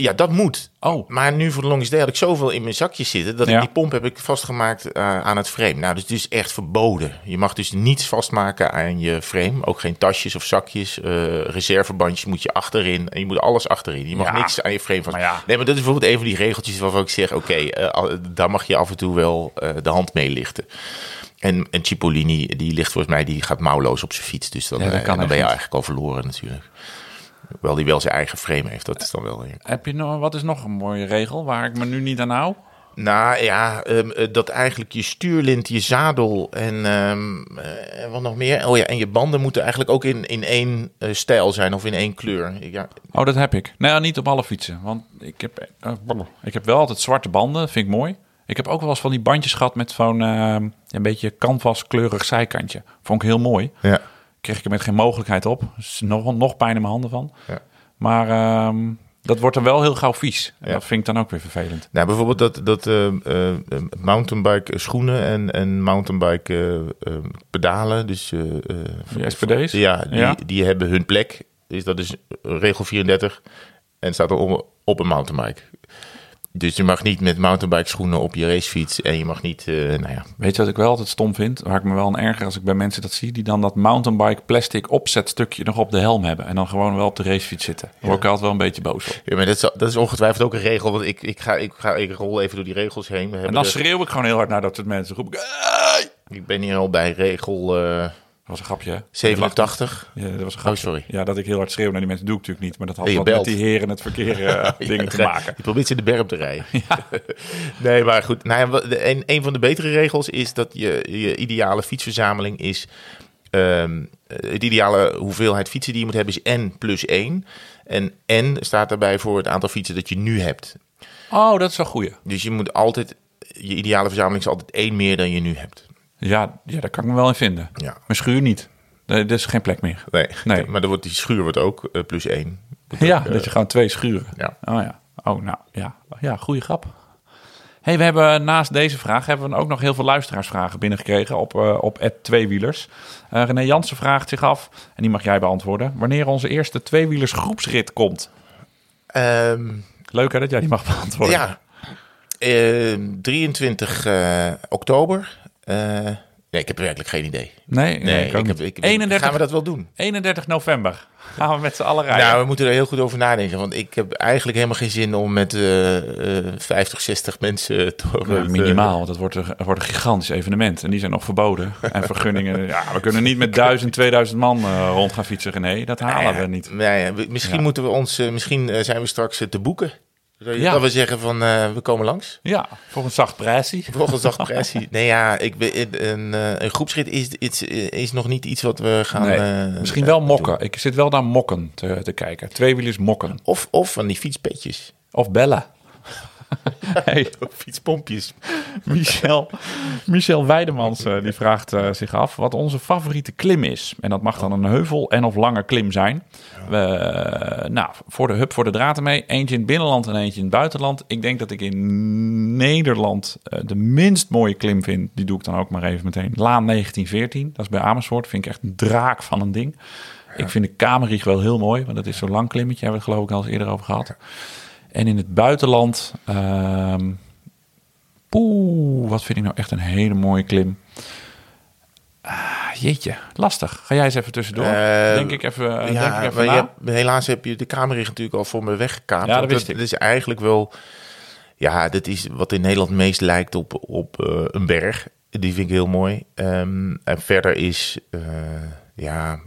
Ja, dat moet. Oh. Maar nu voor de Longest Day had ik zoveel in mijn zakje zitten... dat Ja. ik die pomp heb ik vastgemaakt eh, aan het frame. Nou, dus het is echt verboden. Je mag dus niets vastmaken aan je frame. Ook geen tasjes of zakjes. eh, reservebandjes moet je achterin. En je moet alles achterin. Je mag Ja. niks aan je frame vast. Maar ja. Nee, maar dat is bijvoorbeeld een van die regeltjes waarvan ik zeg... oké, eh, daar mag je af en toe wel de hand mee lichten. En, en Cipollini, die ligt volgens mij, die gaat mouwloos op zijn fiets. Dus dan, Ja, ben je eigenlijk al verloren natuurlijk. Wel die wel zijn eigen frame heeft, dat is dan wel. Heb je nog, wat is nog een mooie regel waar ik me nu niet aan hou? Nou ja, ehm, eh, dat eigenlijk je stuurlint, je zadel en ehm, eh, wat nog meer. Oh ja, en je banden moeten eigenlijk ook in, in één eh, stijl zijn of in één kleur. Ja, Oh, dat heb ik. Nou, niet op alle fietsen. Want ik heb, ik heb wel altijd zwarte banden. Vind ik mooi. Ik heb ook wel eens van die bandjes gehad met zo'n eh, een beetje canvaskleurig zijkantje. Vond ik heel mooi. ja. Kreeg ik er met geen mogelijkheid op. Dus nog, nog pijn in mijn handen van. Ja. Maar ehm, Dat wordt dan wel heel gauw vies. En Ja. dat vind ik dan ook weer vervelend. Nou, bijvoorbeeld dat, dat eh, eh, mountainbike schoenen en, en mountainbike eh, eh, pedalen. Dus, eh, eh, SPD's? Ja, die, Ja. die hebben hun plek. Dus dat is regel 34. En staat er op een mountainbike. Dus je mag niet met mountainbike schoenen op je racefiets. En je mag niet, eh, nou ja. Weet je wat ik wel altijd stom vind? Waar ik me wel aan erger als ik bij mensen dat zie... die dan dat mountainbike plastic opzetstukje nog op de helm hebben... en dan gewoon wel op de racefiets zitten. Daar word ik altijd wel een beetje boos op. ja maar dat, is, dat is ongetwijfeld ook een regel. Want ik, ik, ga, ik, ga, ik rol even door die regels heen. We En dan de- schreeuw ik gewoon heel hard naar dat soort mensen. Roep ik... "Hey!" ik ben hier al bij regel eh, Dat was een grapje, hè? 87. Ja, dat was een Oh, grapje. sorry. Ja, dat ik heel hard schreeuw naar die mensen doe ik natuurlijk niet. Maar dat had wat met die heren het verkeer eh, dingen te maken. Je probeert ze in de berm te rijden. nee, maar goed. Nou ja, een, een van de betere regels is dat je, je ideale fietsverzameling is... ehm, het ideale hoeveelheid fietsen die je moet hebben is n plus 1. En n staat daarbij voor het aantal fietsen dat je nu hebt. Oh, dat is wel goeie. Dus je moet altijd... Je ideale verzameling is altijd één meer dan je nu hebt. Ja, ja, daar kan ik me wel in vinden. Ja. Mijn schuur niet. Er is geen plek meer. Nee, Nee. maar dan wordt die schuur wordt ook eh, plus 1. Ja, dat je gewoon twee schuren. Ja. Oh ja. Oh, nou ja. Ja, goede grap. hey, we hebben naast deze vraag hebben we ook nog heel veel luisteraarsvragen binnengekregen op, eh op tweewielers. Eh René Jansen vraagt zich af, en die mag jij beantwoorden, wanneer onze eerste tweewielers groepsrit komt. Ehm, Leuk hè, dat jij die mag beantwoorden. Ja, eh, 23 eh, oktober. Eh, nee, ik heb werkelijk geen idee. Nee, Nee, ik heb, niet. ik, 31, gaan we dat wel doen? 31 november gaan we met z'n allen rijden. Nou, we moeten er heel goed over nadenken. Want ik heb eigenlijk helemaal geen zin om met eh, eh, 50, 60 mensen te te- minimaal, want het wordt, een, wordt een gigantisch evenement. En die zijn nog verboden. En vergunningen, ja, we kunnen niet met 1000, 2000 man eh, rond gaan fietsen. Nee, dat halen we niet. Nee, misschien moeten we ons, eh, misschien eh, zijn we straks eh, te boeken. Ja. dat we zeggen van, eh, we komen langs. Ja, voor een zacht prijsje. Volgens dag pressie. Nee, ja, ik, ben- een, eh, een groepsrit is, is, is nog niet iets wat we gaan... Nee, eh, misschien wel mokken. Ik zit wel naar mokken te, te kijken. Tweewielers mokken. Of, of van die fietspetjes. Of bellen. hey, Fietspompjes. Michel, Michel Weidemans eh, die vraagt eh, zich af wat onze favoriete klim is. En dat mag dan een heuvel en of lange klim zijn. We, eh, nou, voor de hub voor de draad ermee. Eentje in het binnenland en eentje in het buitenland. Ik denk dat ik in Nederland de minst mooie klim vind. Die doe ik dan ook maar even meteen. Laan 1914. Dat is bij Amersfoort. Vind ik echt een draak van een ding. Ik vind de Kamerrieg wel heel mooi. Want dat is zo'n lang klimmetje. Hebben we het geloof ik al eens eerder over gehad. En in het buitenland... ehm, Oeh, wat vind ik nou echt een hele mooie klim. Ah, jeetje, lastig. Ga jij eens even tussendoor? Eh, denk ik even, denk ik Ja, even na. hebt, helaas heb je de kamerrig natuurlijk al voor me weggekaapt. Ja, dat wist ik. Dat is eigenlijk wel... Ja, dit is wat in Nederland meest lijkt op, op eh, een berg. Die vind ik heel mooi. Ehm, en verder is... eh, ja,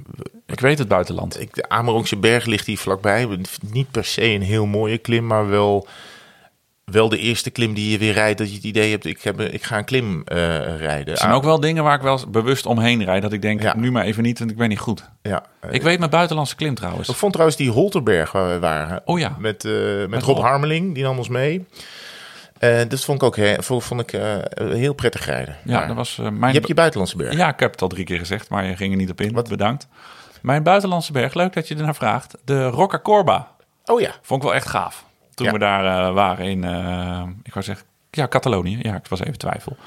Ik weet het buitenland. ik, de Amerongse berg ligt hier vlakbij. Niet per se een heel mooie klim, maar wel, wel de eerste klim die je weer rijdt. Dat je het idee hebt, ik, heb, ik ga een klim eh, rijden. Er zijn ook wel dingen waar ik wel bewust omheen rijd. Dat ik denk, Ja. nu maar even niet, want ik ben niet goed. ja, eh, Ik weet mijn buitenlandse klim trouwens. Ik vond trouwens die Holterberg waar we waren. Oh ja. Met, eh, met, Met Rob. Harmeling, die nam ons mee. Eh, dat vond ik ook he- vond, vond ik, eh, heel prettig rijden. Ja, Maar dat was eh, je mijn... hebt je buitenlandse berg. Ja, ik heb het al drie keer gezegd, maar je ging er niet op in. Wat bedankt. Mijn buitenlandse berg, leuk dat je ernaar vraagt. De Rocca Corba. Oh ja. Vond ik wel echt gaaf. Toen Ja. we daar waren in, ik wou zeggen, ja, Catalonië. Ja, ik was even twijfel.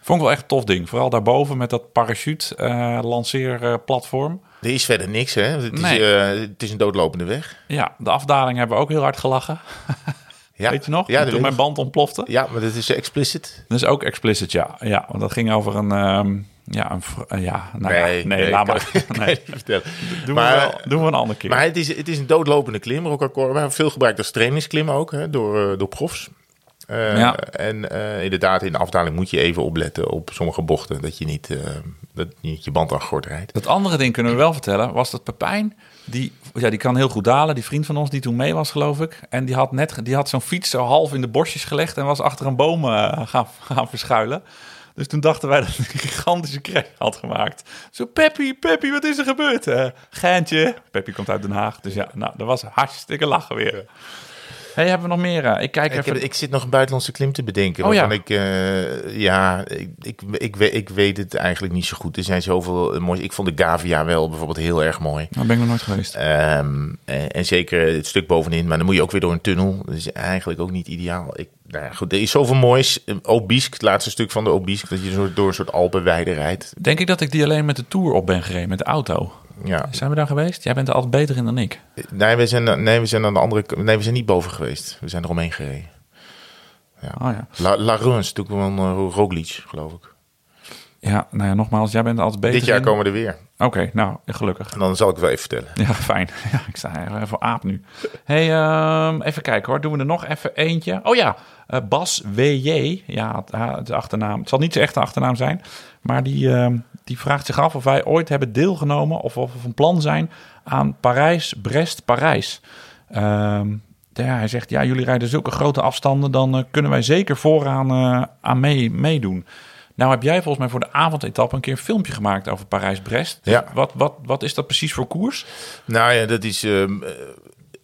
Vond ik wel echt een tof ding. Vooral daarboven met dat parachute eh lanceerplatform. Er is verder niks, hè? Het is, Nee. eh, het is een doodlopende weg. Ja, de afdaling hebben we ook heel hard gelachen. Ja. Weet je nog? Ja, Toen mijn band ontplofte. ja maar dat is explicit. Dat is ook explicit, ja. Ja, want dat ging over een... ehm, ja, een, eh, ja, nou ja, nee, laat kan- maar. kan Nee, vertellen. doen, Maar- we wel, doen we een andere keer. Maar het is, het is een doodlopende klim, Rocca Veel gebruikt als trainingsklim ook, hè, door, eh, door profs. Eh, Ja. En eh, inderdaad, in de afdaling moet je even opletten op sommige bochten. Dat je niet, eh, dat je, niet je band aan gort rijdt. Dat andere ding kunnen we wel vertellen, was dat Pepijn, die, ja, die kan heel goed dalen. Die vriend van ons die toen mee was, geloof ik. En die had net die had zo'n fiets zo half in de bosjes gelegd en was achter een boom eh, gaan, gaan verschuilen. Dus toen dachten wij dat hij een gigantische kreeg had gemaakt. Zo, Peppy, Peppy, wat is er gebeurd? Eh, geintje. Peppy komt uit Den Haag. Dus ja, nou, dat was hartstikke lachen weer. Hey, hebben we nog meer? eh, ik kijk Ik, even. heb, ik zit nog een buitenlandse klim te bedenken. Oh ja. ik, eh, ja, ik, ik, ik, weet, ik weet het eigenlijk niet zo goed. Er zijn zoveel eh, mooie. Ik vond de Gavia wel bijvoorbeeld heel erg mooi. Nou, ben ik nog nooit geweest. Ehm, en, en zeker het stuk bovenin, maar dan moet je ook weer door een tunnel. Dat is eigenlijk ook niet ideaal. Ik, nou ja, goed, er is zoveel moois. Eh, Obisque, het laatste stuk van de Obisque, dat je door een soort Alpenweide rijdt. Denk ik dat ik die alleen met de Tour op ben gereden, met de auto. Ja. Zijn we daar geweest? Jij bent er altijd beter in dan ik. Nee, we zijn, nee, we zijn aan de andere Nee, we zijn niet boven geweest. We zijn eromheen gereden. Oh ja. La, La toen kwam uh, Roglic, geloof ik. Ja, nou ja, nogmaals, jij bent er altijd beter Dit jaar in. komen we er weer. Oké, nou, gelukkig. En dan zal ik het wel even vertellen. Ja, fijn. Ja, ik sta even voor aap nu. hey, ehm, even kijken hoor. Doen we er nog even eentje? Oh ja, eh, Bas W.J. Ja, het achternaam. Het zal niet zijn echte achternaam zijn. Maar die, ehm, die vraagt zich af of wij ooit hebben deelgenomen... of of we van plan zijn aan Parijs-Brest-Parijs. Ehm, ja, hij zegt, ja, jullie rijden zulke grote afstanden... dan eh, kunnen wij zeker vooraan eh, aan mee, meedoen. Nou heb jij volgens mij voor de avondetappe... een keer een filmpje gemaakt over Parijs-Brest. Dus Ja. Wat, wat, wat is dat precies voor koers? Nou ja, dat is. ehm, eh,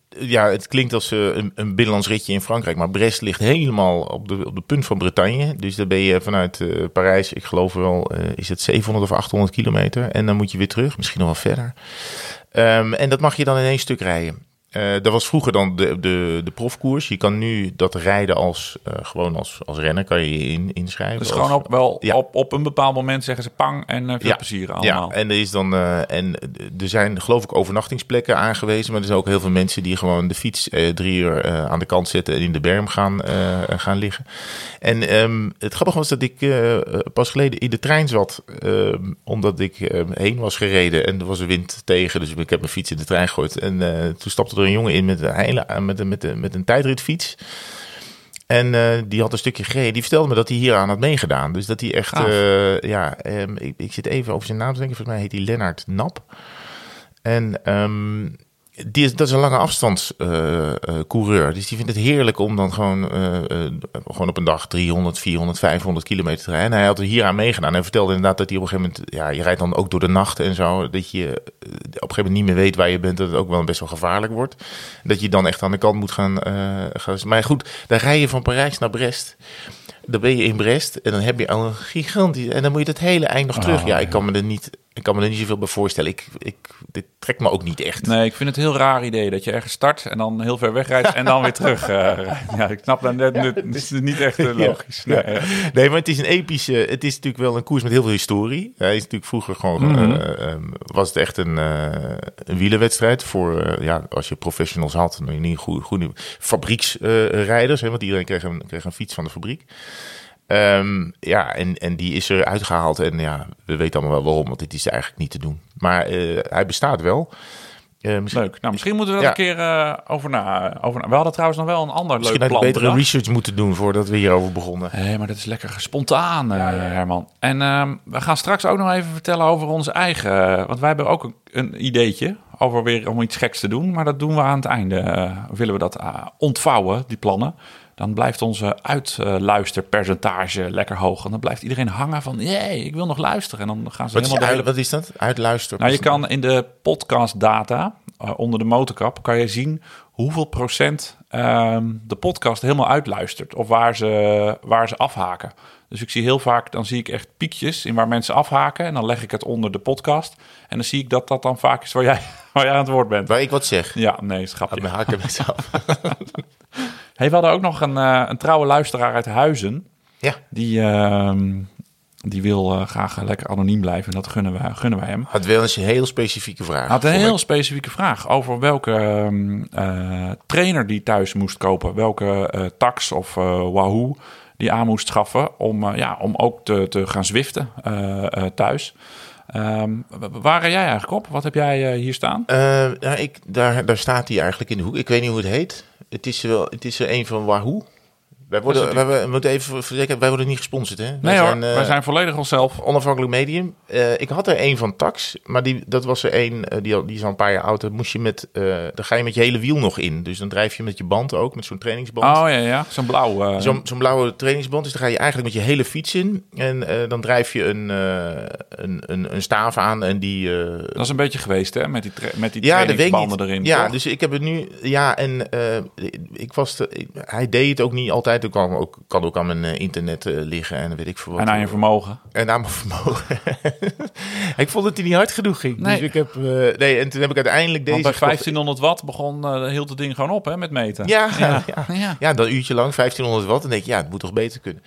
ja, het klinkt als eh, een, een binnenlands ritje in Frankrijk. Maar Brest ligt helemaal op de, op de punt van Bretagne. Dus dan ben je vanuit eh, Parijs, ik geloof wel, eh, is het 700 of 800 kilometer. En dan moet je weer terug, misschien nog wel verder. Ehm, en dat mag je dan in één stuk rijden. Eh, dat was vroeger dan de, de, de profkoers. Je kan nu dat rijden als, eh, gewoon als, als renner, kan je je in, inschrijven. Dus Als- gewoon op, wel Ja. op, op een bepaald moment zeggen ze pang en eh, veel plezier allemaal. Ja, en er is dan en er zijn geloof ik overnachtingsplekken aangewezen, maar er zijn ook heel veel mensen die gewoon de fiets drie uur aan de kant zetten en in de berm gaan, gaan liggen. En ehm, het grappige was dat ik pas geleden in de trein zat, ehm, omdat ik eh, heen was gereden en er was een wind tegen, dus ik heb mijn fiets in de trein gegooid. En toen stapte er een jongen in met een, hele, met een, met een, met een tijdritfiets. En eh, die had een stukje gereden. Die vertelde me dat hij hier aan had meegedaan. Dus dat hij echt, Gaaf. eh, ja, ehm, ik, ik zit even over zijn naam te denken. Volgens mij heet hij Lennart Nap. En ehm, die is, dat is een lange afstandscoureur. dus die vindt het heerlijk om dan gewoon, eh, eh, gewoon op een dag 300, 400, 500 kilometer te rijden. En hij had er hier aan meegedaan. Hij vertelde inderdaad dat hij op een gegeven moment, ja, je rijdt dan ook door de nacht en zo. Dat je eh, op een gegeven moment niet meer weet waar je bent. Dat het ook wel best wel gevaarlijk wordt. Dat je dan echt aan de kant moet gaan. gaan maar goed, dan rij je van Parijs naar Brest. Dan ben je in Brest en dan heb je al een gigantisch. En dan moet je dat hele eind nog terug. Oh, ja, ik kan me er niet. Ik kan me er niet zoveel bij voorstellen. Ik, ik, dit trekt me ook niet echt. Nee, ik vind het een heel raar idee dat je ergens start en dan heel ver wegrijdt en dan weer terug eh. Ja, ik snap dat net, het is niet echt eh, logisch. Ja. Nee, ja. Nee, maar het is een epische. Het is natuurlijk wel een koers met heel veel historie. Hij is natuurlijk vroeger gewoon. Mhm. eh, eh, was het echt een, eh een wielerwedstrijd voor. ja, als je professionals had. Dan niet goede, goede fabrieksrijders. hè, want iedereen kreeg een, kreeg een fiets van de fabriek. Ehm, ja, en, en die is er uitgehaald. En ja, we weten allemaal wel waarom. Want dit is eigenlijk niet te doen. Maar eh, hij bestaat wel. Eh, misschien Leuk. Nou, misschien moeten we Ja. er een keer eh, over, na, over na. We hadden trouwens nog wel een ander misschien leuk had ik plan betere bedacht. research moeten doen voordat we hierover begonnen. Nee, maar dat is lekker spontaan, Herman. En ehm, we gaan straks ook nog even vertellen over onze eigen... Want wij hebben ook een, een ideetje over weer om iets geks te doen. Maar dat doen we aan het einde. willen we dat ontvouwen, die plannen. Dan blijft onze uitluisterpercentage lekker hoog. En dan blijft iedereen hangen van... Jee, ik wil nog luisteren. En dan gaan ze Wat is, helemaal uit, hele wat is dat? Uitluisteren. nou, je kan in de podcast data eh, onder de motorkap kan je zien hoeveel procent ehm, de podcast helemaal uitluistert of waar ze, waar ze afhaken. Dus ik zie heel vaak, dan zie ik echt piekjes in waar mensen afhaken en dan leg ik het onder de podcast en dan zie ik dat dat dan vaak is waar jij, waar jij aan het woord bent. Waar ik wat zeg. Ja, nee, schapje. Me haken met af. Hey, we hadden ook nog een, eh, een trouwe luisteraar uit Huizen. Ja. Die, ehm, die wil eh, graag lekker anoniem blijven en dat gunnen wij, gunnen wij hem. Had wel eens een heel specifieke vraag. Had een heel ik. specifieke vraag over welke ehm, eh, trainer die thuis moest kopen. Welke tax of Wahoo die aan moest schaffen om, ja, om ook te, te gaan zwiften thuis. Ehm, waar rij jij eigenlijk op? Wat heb jij hier staan? Nou, ik, daar, daar staat hij eigenlijk in de hoek. Ik weet niet hoe het heet. Het is wel, het is er een van Wahoo. Wij, worden, wij, wij moeten even verzekeren, wij worden niet gesponsord, hè? Nee wij hoor, zijn, eh, wij zijn volledig onszelf. onafhankelijk medium. Eh, ik had er een van Tax, maar die, dat was er een, eh, die, die is al een paar jaar oud. Dan moest je met, dan ga je met je hele wiel nog in. Dus dan drijf je met je band ook, met zo'n trainingsband. Oh ja, ja. Zo'n blauw. Zo'n blauwe trainingsband. Dus dan ga je eigenlijk met je hele fiets in. En dan drijf je een, een, een, een staaf aan en die... Dat is een beetje geweest, hè? Met die, met die ja, trainingsbanden erin. Ja, toch? dus ik heb het nu. Ja, en ik was. Te, ik- hij deed het ook niet altijd. Ik kan ook, kan ook aan mijn eh, internet eh, liggen en weet ik veel wat. En aan je vermogen. En aan mijn vermogen. ik vond dat hij niet hard genoeg ging. Nee. Dus ik heb. eh, nee, en toen heb ik uiteindelijk deze. Want bij gekocht. 1500 watt begon, hield het ding gewoon op, hè? Met meten. Ja, ja. ja. ja. Ja, dan een uurtje lang, 1500 watt. En denk ik, ja, het moet toch beter kunnen.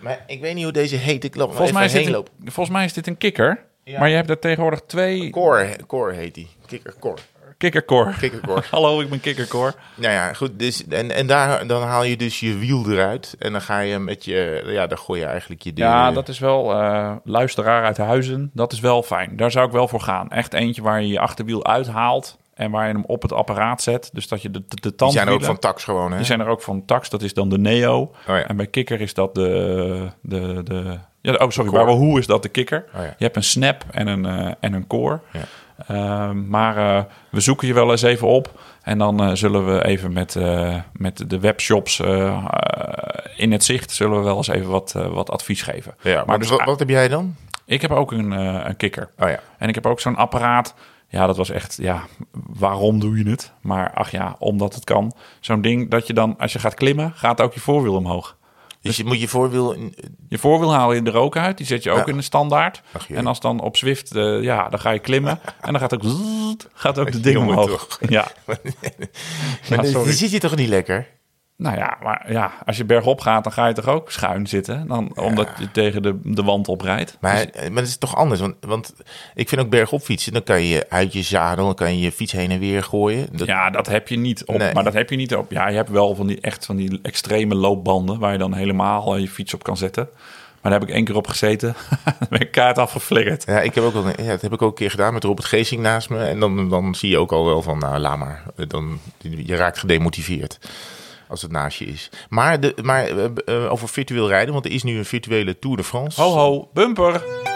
Maar ik weet niet hoe deze heet. Ik loop Volgens, mij is dit heen een, volgens mij is dit een kikker. Ja. Maar je hebt er tegenwoordig twee Core, core heet die. Kikker core. Kikkercore. Kikkercore. Hallo, ik ben kikkercore. Nou ja, goed. Dus, en en daar, dan haal je dus je wiel eruit. En dan ga je met je... Ja, dan gooi je eigenlijk je... Ja, de- dat is wel luisteraar luisteraar uit Huizen. Dat is wel fijn. Daar zou ik wel voor gaan. Echt eentje waar je je achterwiel uithaalt en waar je hem op het apparaat zet. Dus dat je de, de, de Die zijn tandwielen... ook van tax gewoon, hè? Die zijn er ook van Tax, dat is dan de Neo. Oh ja. En bij Kikker is dat de... de, de ja, oh, sorry, bij Wahoo is dat de Kikker. Oh ja. Je hebt een Snap en een, eh, en een Core. Ja. Ehm, maar eh, we zoeken je wel eens even op. En dan eh, zullen we even met, eh, met de webshops in het zicht... zullen we wel eens even wat, wat advies geven. Ja, maar dus, wat, wat heb jij dan? ik heb ook een, een Kikker. Oh ja. En ik heb ook zo'n apparaat. Ja, dat was echt, ja, waarom doe je het? Maar ach ja, omdat het kan. Zo'n ding dat je dan, als je gaat klimmen, gaat ook je voorwiel omhoog. Dus je moet je voorwiel... Je voorwiel haal je er ook uit. Die zet je ook Ja. in de standaard. Ach en als dan op Zwift, eh, ja, dan ga je klimmen. en dan gaat ook, gaat ook de ding omhoog. toch. Ja. Maar sorry. die zit je toch niet lekker? Nou ja, maar ja, als je bergop gaat, dan ga je toch ook schuin zitten. Dan, Omdat je tegen de, de wand oprijdt. Maar, Dus- maar het is toch anders? Want, want ik vind ook bergop fietsen. Dan kan je uit je zadel, dan kan je je fiets heen en weer gooien. Dat, Ja, dat heb je niet op. Nee. Maar dat heb je niet op. Ja, je hebt wel van die echt van die extreme loopbanden waar je dan helemaal eh, je fiets op kan zetten. Maar daar heb ik één keer op gezeten. Dan ben ik kaart afgeflikkerd. Ja, ik heb ook wel, ja, dat heb ik ook een keer gedaan met Robert Geesing naast me. En dan, dan zie je ook al wel van, nou, laat maar. Dan, je raakt gedemotiveerd als het naast je is. Maar, de, maar eh, eh, over virtueel rijden, want er is nu een virtuele Tour de France. Ho ho, bumper.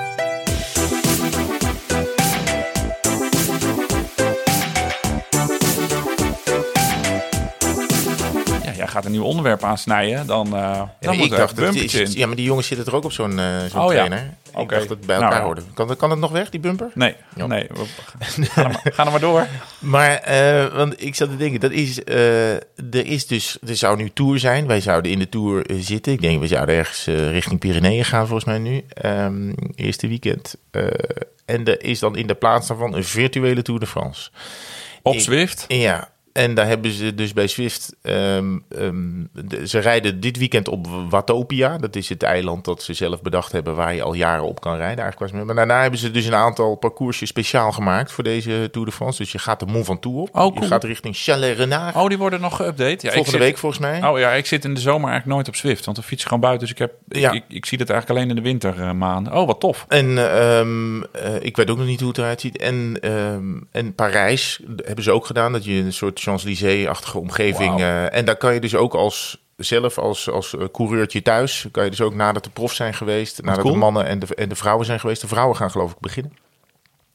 Gaat een nieuw onderwerp aansnijden, dan, eh Ja, dan ik moet er dacht, een in. ja, maar die jongens zitten er ook op zo'n eh, Oh, ja. trainer. Ik Oké. dacht dat bij Nou, elkaar ja. hoorde. Kan, kan het nog weg, die bumper? Nee, Ja. nee. we- Ga er, maar, ga er maar door. Maar, eh, want ik zat te denken, dat is, er is dus, er zou nu Tour zijn. Wij zouden in de Tour zitten. Ik denk, we zouden ergens richting Pyreneeën gaan volgens mij nu. Ehm, eerste weekend. En er is dan in de plaats daarvan een virtuele Tour de France. Op Ik- Zwift. Ja, en daar hebben ze dus bij Swift. ehm, ehm, de- ze rijden dit weekend op Watopia. Dat is het eiland dat ze zelf bedacht hebben waar je al jaren op kan rijden. Eigenlijk maar daarna hebben ze dus een aantal parcoursjes speciaal gemaakt voor deze Tour de France. Dus je gaat de Mont Ventoux op. Oh, Je gaat richting Chalet-Renard. Oh, die worden nog geüpdate. Ja, ik Volgende zit- week volgens mij. Oh ja, ik zit in de zomer eigenlijk nooit op Zwift. Want dan fiets gewoon buiten. Dus ik, heb, Ja. ik, ik, ik zie het eigenlijk alleen in de wintermaanden. Oh, wat tof. En ehm, eh, ik weet ook nog niet hoe het eruit ziet. En, en Parijs hebben ze ook gedaan. Dat je een soort Champs-Élysées-achtige omgeving... Eh, en daar kan je dus ook als zelf als, als eh, coureurtje thuis... kan je dus ook nadat de profs zijn geweest... nadat cool. de mannen en de, en de vrouwen zijn geweest... de vrouwen gaan geloof ik beginnen.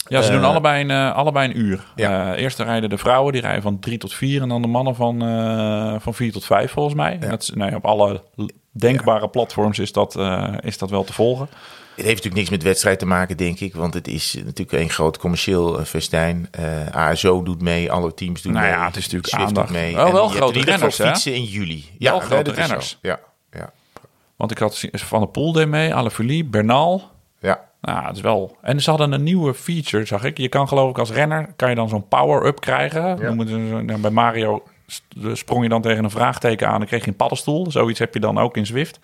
Ja, ze Eh, doen allebei een, eh, allebei een uur. Ja. Eh, eerst rijden de vrouwen, die rijden van drie tot vier. En dan de mannen van, eh, van vier tot vijf, volgens mij. En Dat is, nou ja, op alle denkbare platforms is dat, eh, is dat wel te volgen. Het heeft natuurlijk niks met wedstrijd te maken, denk ik. Want het is natuurlijk een groot commercieel eh, festijn. Eh, ASO doet mee, alle teams doen Nou mee. ja, het is natuurlijk Swift aandacht. mee. En wel hebt grote renners, hè? fietsen in juli. Wel nee, grote zo. renners. Ja, ja, Want ik had Van der Poel deed mee, Alaphilippe, Bernal. ja. Nou, het is wel. En ze hadden een nieuwe feature, zag ik. Je kan geloof ik als renner kan je dan zo'n power-up krijgen. Noem het nou, bij Mario sprong je dan tegen een vraagteken aan. Dan kreeg je een paddenstoel. Zoiets heb je dan ook in Zwift.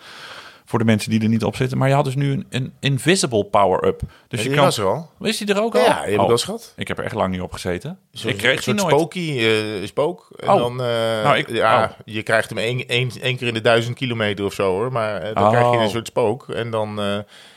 Voor de mensen die er niet op zitten. Maar je had dus nu een, een invisible power-up. Dus je kan. was er al. Is die er ook al? Ja, die heb ik Oh, wel gehad. Ik heb er echt lang niet op gezeten. Ik kreeg een soort spooky, eh, spook. En Oh. dan, eh, Nou, ik- ja, oh. je krijgt hem één, één, één keer in de duizend kilometer of zo hoor. Maar eh, dan Oh. krijg je een soort spook. En dan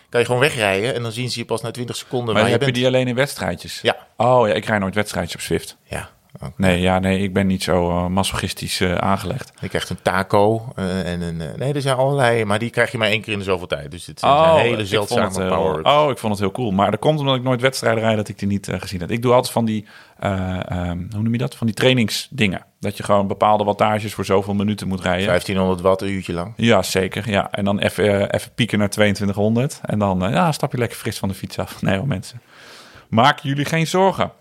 kan je gewoon wegrijden. En dan zien ze je pas na 20 seconden Maar je heb je die alleen in wedstrijdjes? Ja. Oh ja, ik rij nooit wedstrijdjes op Zwift. Ja. Nee, ja, nee, ik ben niet zo eh, masochistisch eh, aangelegd. Je krijgt een taco eh, en een... nee, er zijn allerlei, maar die krijg je maar één keer in de zoveel tijd. Dus het is een hele ik zeldzame het power. Oh, ik vond het heel cool. Maar dat komt omdat ik nooit wedstrijden rijd dat ik die niet gezien heb. Ik doe altijd van die, eh, ehm, hoe noem je dat? Van die trainingsdingen. Dat je gewoon bepaalde wattages voor zoveel minuten moet rijden. 1500 watt een uurtje lang. Ja, zeker. Ja. En dan even, even pieken naar 2200. En dan ja, stap je lekker fris van de fiets af. Nee hoor, mensen. Maak jullie geen zorgen.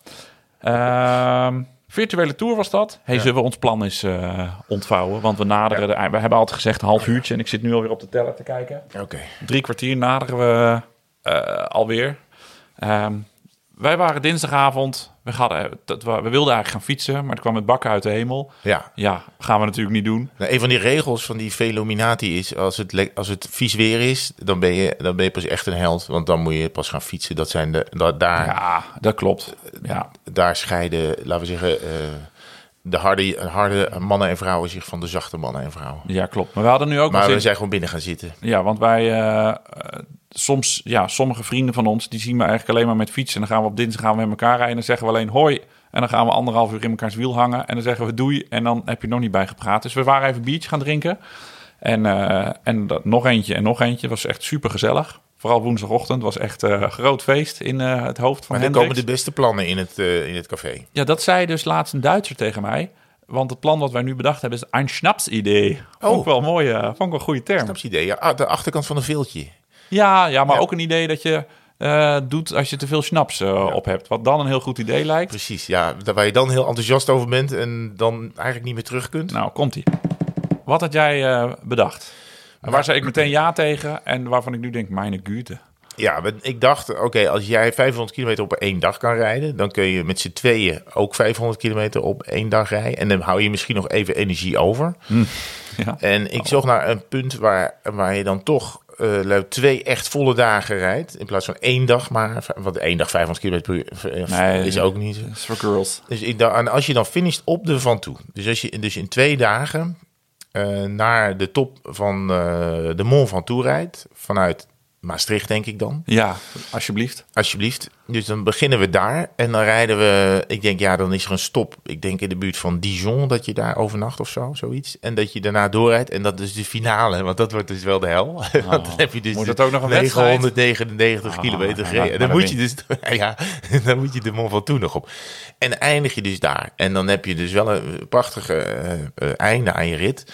Ehm, virtuele tour was dat. Hey, zullen we ons plan eens eh, ontvouwen? Want we naderen... De, we hebben altijd gezegd een half uurtje. En ik zit nu alweer op de teller te kijken. Oké. Drie kwartier naderen we eh, alweer. Ehm, wij waren dinsdagavond. We, hadden, dat, we, we wilden eigenlijk gaan fietsen. Maar er kwam het bakken uit de hemel. Ja. Ja, gaan we natuurlijk niet doen. Nou, een van die regels van die Velominati is... Als het, als het vies weer is, dan ben, je, dan ben je pas echt een held. Want dan moet je pas gaan fietsen. Dat zijn de, da- daar, Ja, dat klopt. Ja, daar scheiden, laten we zeggen... eh, de harde, harde mannen en vrouwen zich van de zachte mannen en vrouwen. Ja, klopt. Maar we hadden nu ook Maar we zin- zijn gewoon binnen gaan zitten. Ja, want wij... eh, soms, ja, sommige vrienden van ons... die zien me eigenlijk alleen maar met fietsen. En dan gaan we op dinsdag gaan we met elkaar rijden. En dan zeggen we alleen hoi. En dan gaan we anderhalf uur in elkaars wiel hangen. En dan zeggen we doei. En dan heb je nog niet bijgepraat. Dus we waren even een biertje gaan drinken. En, eh, en dat, nog eentje en nog eentje. was echt super gezellig. Vooral woensdagochtend was echt eh, een groot feest in eh, het hoofd van Maar er komen de beste plannen in het, eh, in het café. Ja, dat zei dus laatst een Duitser tegen mij. Want het plan wat wij nu bedacht hebben is een Schnaps-idee. Vond ik Oh. wel een mooie, eh, vond ik wel een goede term. Snapsidee. Ja, ah, de achterkant van een veeltje. Ja, ja maar Ja. ook een idee dat je eh, doet als je te veel schnaps eh, op hebt. Wat dan een heel goed idee lijkt. Precies, ja. Waar je dan heel enthousiast over bent en dan eigenlijk niet meer terug kunt. Nou, komt-ie. Wat had jij eh, bedacht? En waar zei ik meteen ja tegen en waarvan ik nu denk, mijn gute. Ja, ik dacht, oké, als jij 500 kilometer op één dag kan rijden, dan kun je met z'n tweeën ook 500 kilometer op één dag rijden. En dan hou je misschien nog even energie over. Ja. En ik zocht naar een punt waar, waar je dan toch lui, twee echt volle dagen rijdt. In plaats van één dag maar. Want één dag 500 kilometer per uur eh, Nee, is ook niet. Is voor girls. Dus ik en als je dan finisht op de Van Toe. Dus als je dus in twee dagen eh, naar de top van eh, de Mont Ventoux rijdt. Vanuit Maastricht, denk ik dan. Ja, alsjeblieft. Alsjeblieft. Dus dan beginnen we daar. En dan rijden we. Ik denk, ja, dan is er een stop. Ik denk in de buurt van Dijon. Dat je daar overnacht of zo, zoiets. En dat je daarna doorrijdt. En dat is de finale. Want dat wordt dus wel de hel. want dan heb je dus de het ook nog een wedstrijd? 999 Ah, kilometer gereden. En dan moet je dus. Ja, dan moet je de Mont Ventoux nog op. En eindig je dus daar. En dan heb je dus wel een prachtige eh, eh, einde aan je rit.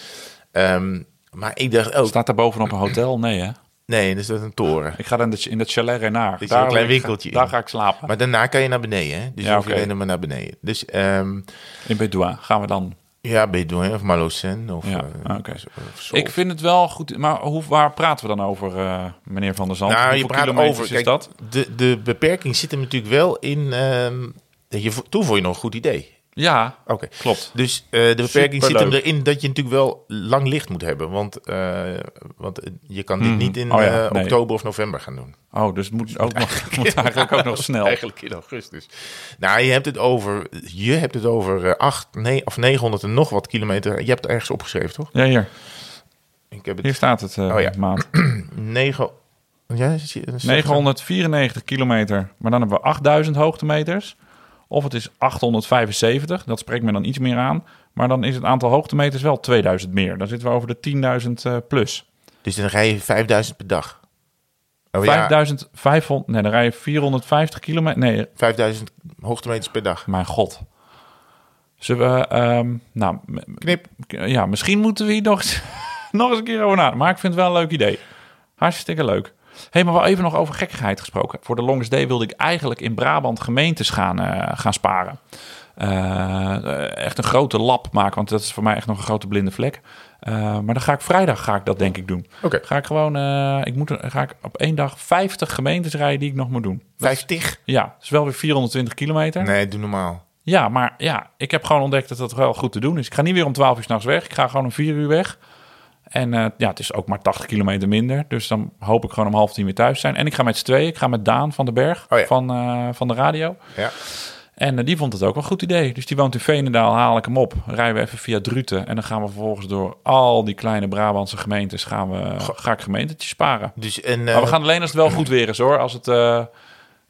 Ehm, maar ik dacht ook. Staat daar bovenop een hotel? Nee hè? Nee, dus dat is een toren. Ik ga dan in, dat chalet Renard. is een klein winkeltje Daar in. ga ik slapen. Maar daarna kan je naar beneden. Hè? Dus Ja, je hoeft alleen maar naar beneden. Dus ehm, In Bedouin gaan we dan. ja, Bédouin of Malocène. Of, Ja, eh, of. Ik vind het wel goed. Maar hoe, waar praten we dan over, eh, meneer Van der Zand? nou, je Hoeveel praat over. is Kijk, dat? De, de beperking zit hem natuurlijk wel in. ehm, je, toen vond je nog een goed idee. Ja, Oké. klopt. Dus eh, de beperking zit hem erin dat je natuurlijk wel lang licht moet hebben. Want, eh, want eh, je kan dit Mhm. niet in Oh ja, nee. oktober of november gaan doen. Oh, dus het moet, ook nog, moet eigenlijk ook nog snel. Eigenlijk in augustus. Nou, je hebt het over, je hebt het over eh, acht, nee, of 900 en nog wat kilometer. Je hebt het ergens opgeschreven, toch? Ja, hier. Ik heb het Hier staat het, Oh ja. maat. 9. Ja, zie je- 994 kilometer. Maar dan hebben we 8000 hoogtemeters. Of het is 875. Dat spreekt me dan iets meer aan. Maar dan is het aantal hoogtemeters wel 2000 meer. Dan zitten we over de 10.000 eh, plus. Dus dan rij je 5000 per dag. Oh, ja, 5500. Nee, dan rij je 450 kilometer. Nee, 5000 hoogtemeters per dag. mijn god. Zullen we... ehm, nou, Knip. ja, misschien moeten we hier nog, nog eens een keer over nadenken. Maar ik vind het wel een leuk idee. Hartstikke leuk. Hey, maar wel even nog over gekkigheid gesproken. Voor de Longest Day wilde ik eigenlijk in Brabant gemeentes gaan, eh, gaan sparen. Eh, echt een grote lab maken, want dat is voor mij echt nog een grote blinde vlek. Eh, maar dan ga ik vrijdag ga ik dat denk ik doen. Oké. Ga ik gewoon, eh, ik moet, ga ik op één dag 50 gemeentes rijden die ik nog moet doen. 50? Ja, dat is wel weer 420 kilometer. Nee, doe normaal. Ja, maar ja, ik heb gewoon ontdekt dat dat wel goed te doen is. Ik ga niet weer om 12 uur s'nachts weg. Ik ga gewoon om 4 uur weg. En eh, ja, het is ook maar 80 kilometer minder. Dus dan hoop ik gewoon om half tien weer thuis te zijn. En ik ga met z'n tweeën. Ik ga met Daan van den Berg Oh ja. van, eh, van de radio. Ja. En eh, die vond het ook wel een goed idee. Dus die woont in Veenendaal, haal ik hem op. Rijden we even via Druten. En dan gaan we vervolgens door al die kleine Brabantse gemeentes... gaan we, ga ik gemeentetjes sparen. Dus en, Maar we gaan alleen als het wel goed weer is hoor. Als het,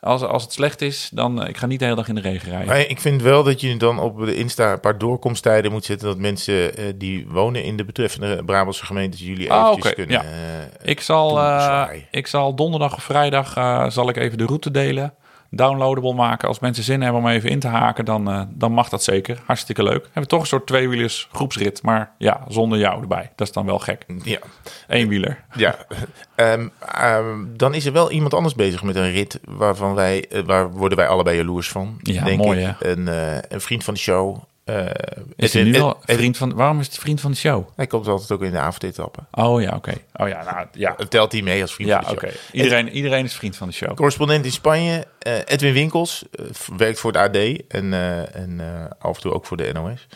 Als, als het slecht is, dan uh, ik ga niet de hele dag in de regen rijden. Maar ik vind wel dat je dan op de Insta een paar doorkomsttijden moet zetten... dat mensen uh, die wonen in de betreffende Brabantse gemeentes jullie Ah, eventjes kunnen... ja. eh, ik, zal, eh, ik zal donderdag of vrijdag eh, zal ik even de route delen. Downloadable maken. Als mensen zin hebben om even in te haken, dan, eh, dan mag dat zeker. Hartstikke leuk. We hebben toch een soort tweewielers groepsrit. Maar ja, zonder jou erbij. Dat is dan wel gek. Ja, Eenwieler. ja. Ehm, ehm, dan is er wel iemand anders bezig met een rit... waarvan wij, eh, waar worden wij allebei jaloers van, Ja, denk mooi, ik. hè? Een, eh, een vriend van de show... eh, Is hij nu al vriend van... Waarom is het vriend van de show? Hij komt altijd ook in de avondetappe. Oh ja, oké. Oh ja, nou ja. Telt hij mee als vriend Ja, van de oké. show. Iedereen, iedereen is vriend van de show. Correspondent in Spanje, eh, Edwin Winkels, eh, werkt voor het AD en, en af en toe ook voor de NOS.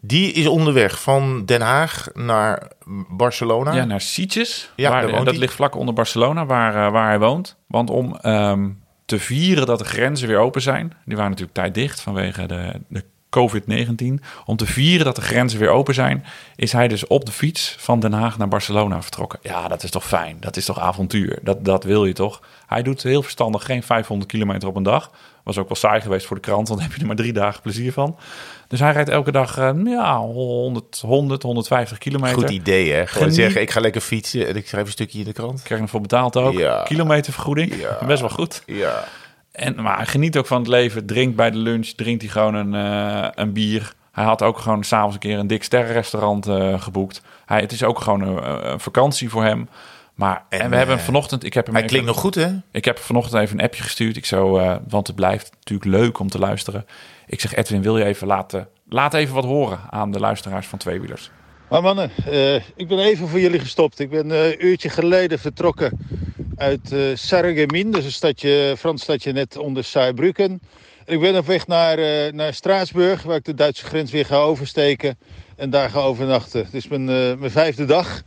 Die is onderweg van Den Haag naar Barcelona. Ja, naar Sitges. Ja, waar, daar woont dat ligt vlak onder Barcelona, waar, waar hij woont. Want om ehm, te vieren dat de grenzen weer open zijn... die waren natuurlijk tijd dicht vanwege de, de COVID-19. Om te vieren dat de grenzen weer open zijn... is hij dus op de fiets van Den Haag naar Barcelona vertrokken. Ja, dat is toch fijn? Dat is toch avontuur? Dat, dat wil je toch? Hij doet heel verstandig geen 500 kilometer op een dag. Was ook wel saai geweest voor de krant, want dan heb je er maar drie dagen plezier van. Dus hij rijdt elke dag eh, ja, 100, 100, 150 kilometer. Goed idee, hè? Gewoon zeggen, ik ga lekker fietsen en ik schrijf een stukje in de krant. krijg je ervoor betaald ook. Ja. Kilometervergoeding. Ja. Best wel goed. Ja. En, maar hij geniet ook van het leven. Drinkt bij de lunch, drinkt hij gewoon een, eh, een bier. Hij had ook gewoon s'avonds een keer een dik sterrenrestaurant eh, geboekt. Hij, het is ook gewoon een, een vakantie voor hem. Maar en, En, we hebben eh, vanochtend, ik heb hem Hij even- klinkt nog goed, hè? ik heb vanochtend even een appje gestuurd. Ik zo, eh, want het blijft natuurlijk leuk om te luisteren. Ik zeg, Edwin, wil je even laten, laat even wat horen aan de luisteraars van Tweewielers? Maar mannen, eh, ik ben even voor jullie gestopt. Ik ben eh, een uurtje geleden vertrokken uit eh Sarreguemines. Is een stadje, Frans stadje net onder Saarbrücken. En ik ben op weg naar, eh, naar Straatsburg, waar ik de Duitse grens weer ga oversteken. En daar ga overnachten. Het is mijn, eh, mijn vijfde dag.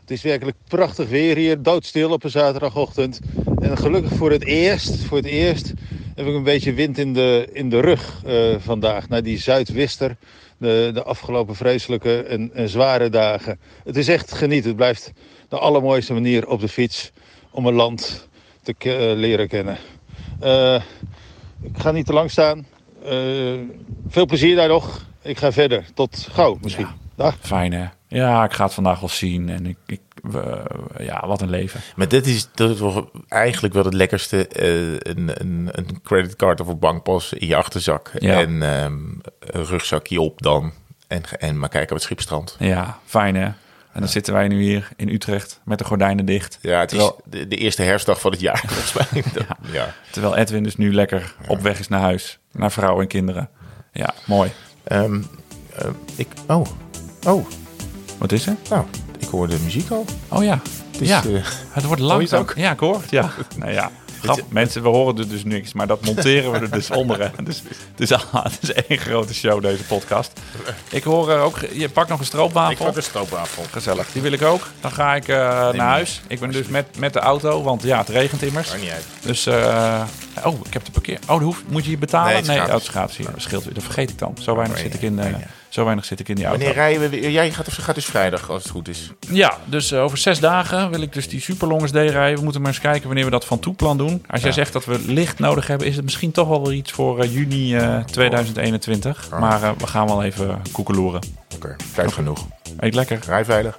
Het is werkelijk prachtig weer hier, doodstil op een zaterdagochtend. En gelukkig voor het eerst, voor het eerst heb ik een beetje wind in de, in de rug eh, vandaag. Na die zuidwester, de, de afgelopen vreselijke en, en zware dagen. Het is echt genieten. Het blijft de allermooiste manier op de fiets om een land te eh, leren kennen. Eh, ik ga niet te lang staan. Eh, veel plezier daar nog. Ik ga verder. Tot gauw misschien. Dag. Fijn hè? Ja, ik ga het vandaag wel zien. En ik, ik we- ja, wat een leven. Maar dit is, dat is eigenlijk wel het lekkerste. eh, een, een, een creditcard of een bankpas in je achterzak. Ja. En ehm, een rugzakje op dan. En, en maar kijken op het schipstrand. Ja, fijn hè? En dan zitten wij nu hier in Utrecht met de gordijnen dicht. Ja, het is de, de eerste herfstdag van het jaar, volgens mij. ja. Terwijl Edwin dus nu lekker op weg is naar huis. Naar vrouw en kinderen. Ja, mooi. Ehm, eh, ik, oh, oh, Wat is er? nou, ik hoorde muziek al. Oh ja. is, ja. eh, het wordt langzaam. het ook? Ja, ik hoor het. Ja. nou ja. Grap, mensen, we horen er dus niks, maar dat monteren we er dus onder. Dus het is, ah, het is één grote show, deze podcast. Ik hoor eh, ook, je pakt nog een stroopwafel. een stroopwafel. Gezellig, die wil ik ook. Dan ga ik eh, naar huis. Ik ben dus met, met de auto, want ja, het regent immers. Niet uit. Dus, eh, oh, ik heb de parkeer. Oh, dat hoeft, moet je hier betalen? Nee, het is oh, het. Hier, dat scheelt weer. Dat vergeet ik dan. Zo weinig, nee, zit, ik in, nee, nee. Zo weinig zit ik in die auto. Wanneer rijden we weer? Jij gaat, gaat dus vrijdag, als het goed is. Ja, dus eh, over zes dagen wil ik dus die Superlongs D rijden. We moeten maar eens kijken wanneer we dat van toeplan doen. Als jij zegt dat we licht nodig hebben, is het misschien toch wel weer iets voor eh, juni eh, 2021. Maar eh, we gaan wel even koekeloeren. Oké, tijd genoeg. Eet lekker. Rij veilig.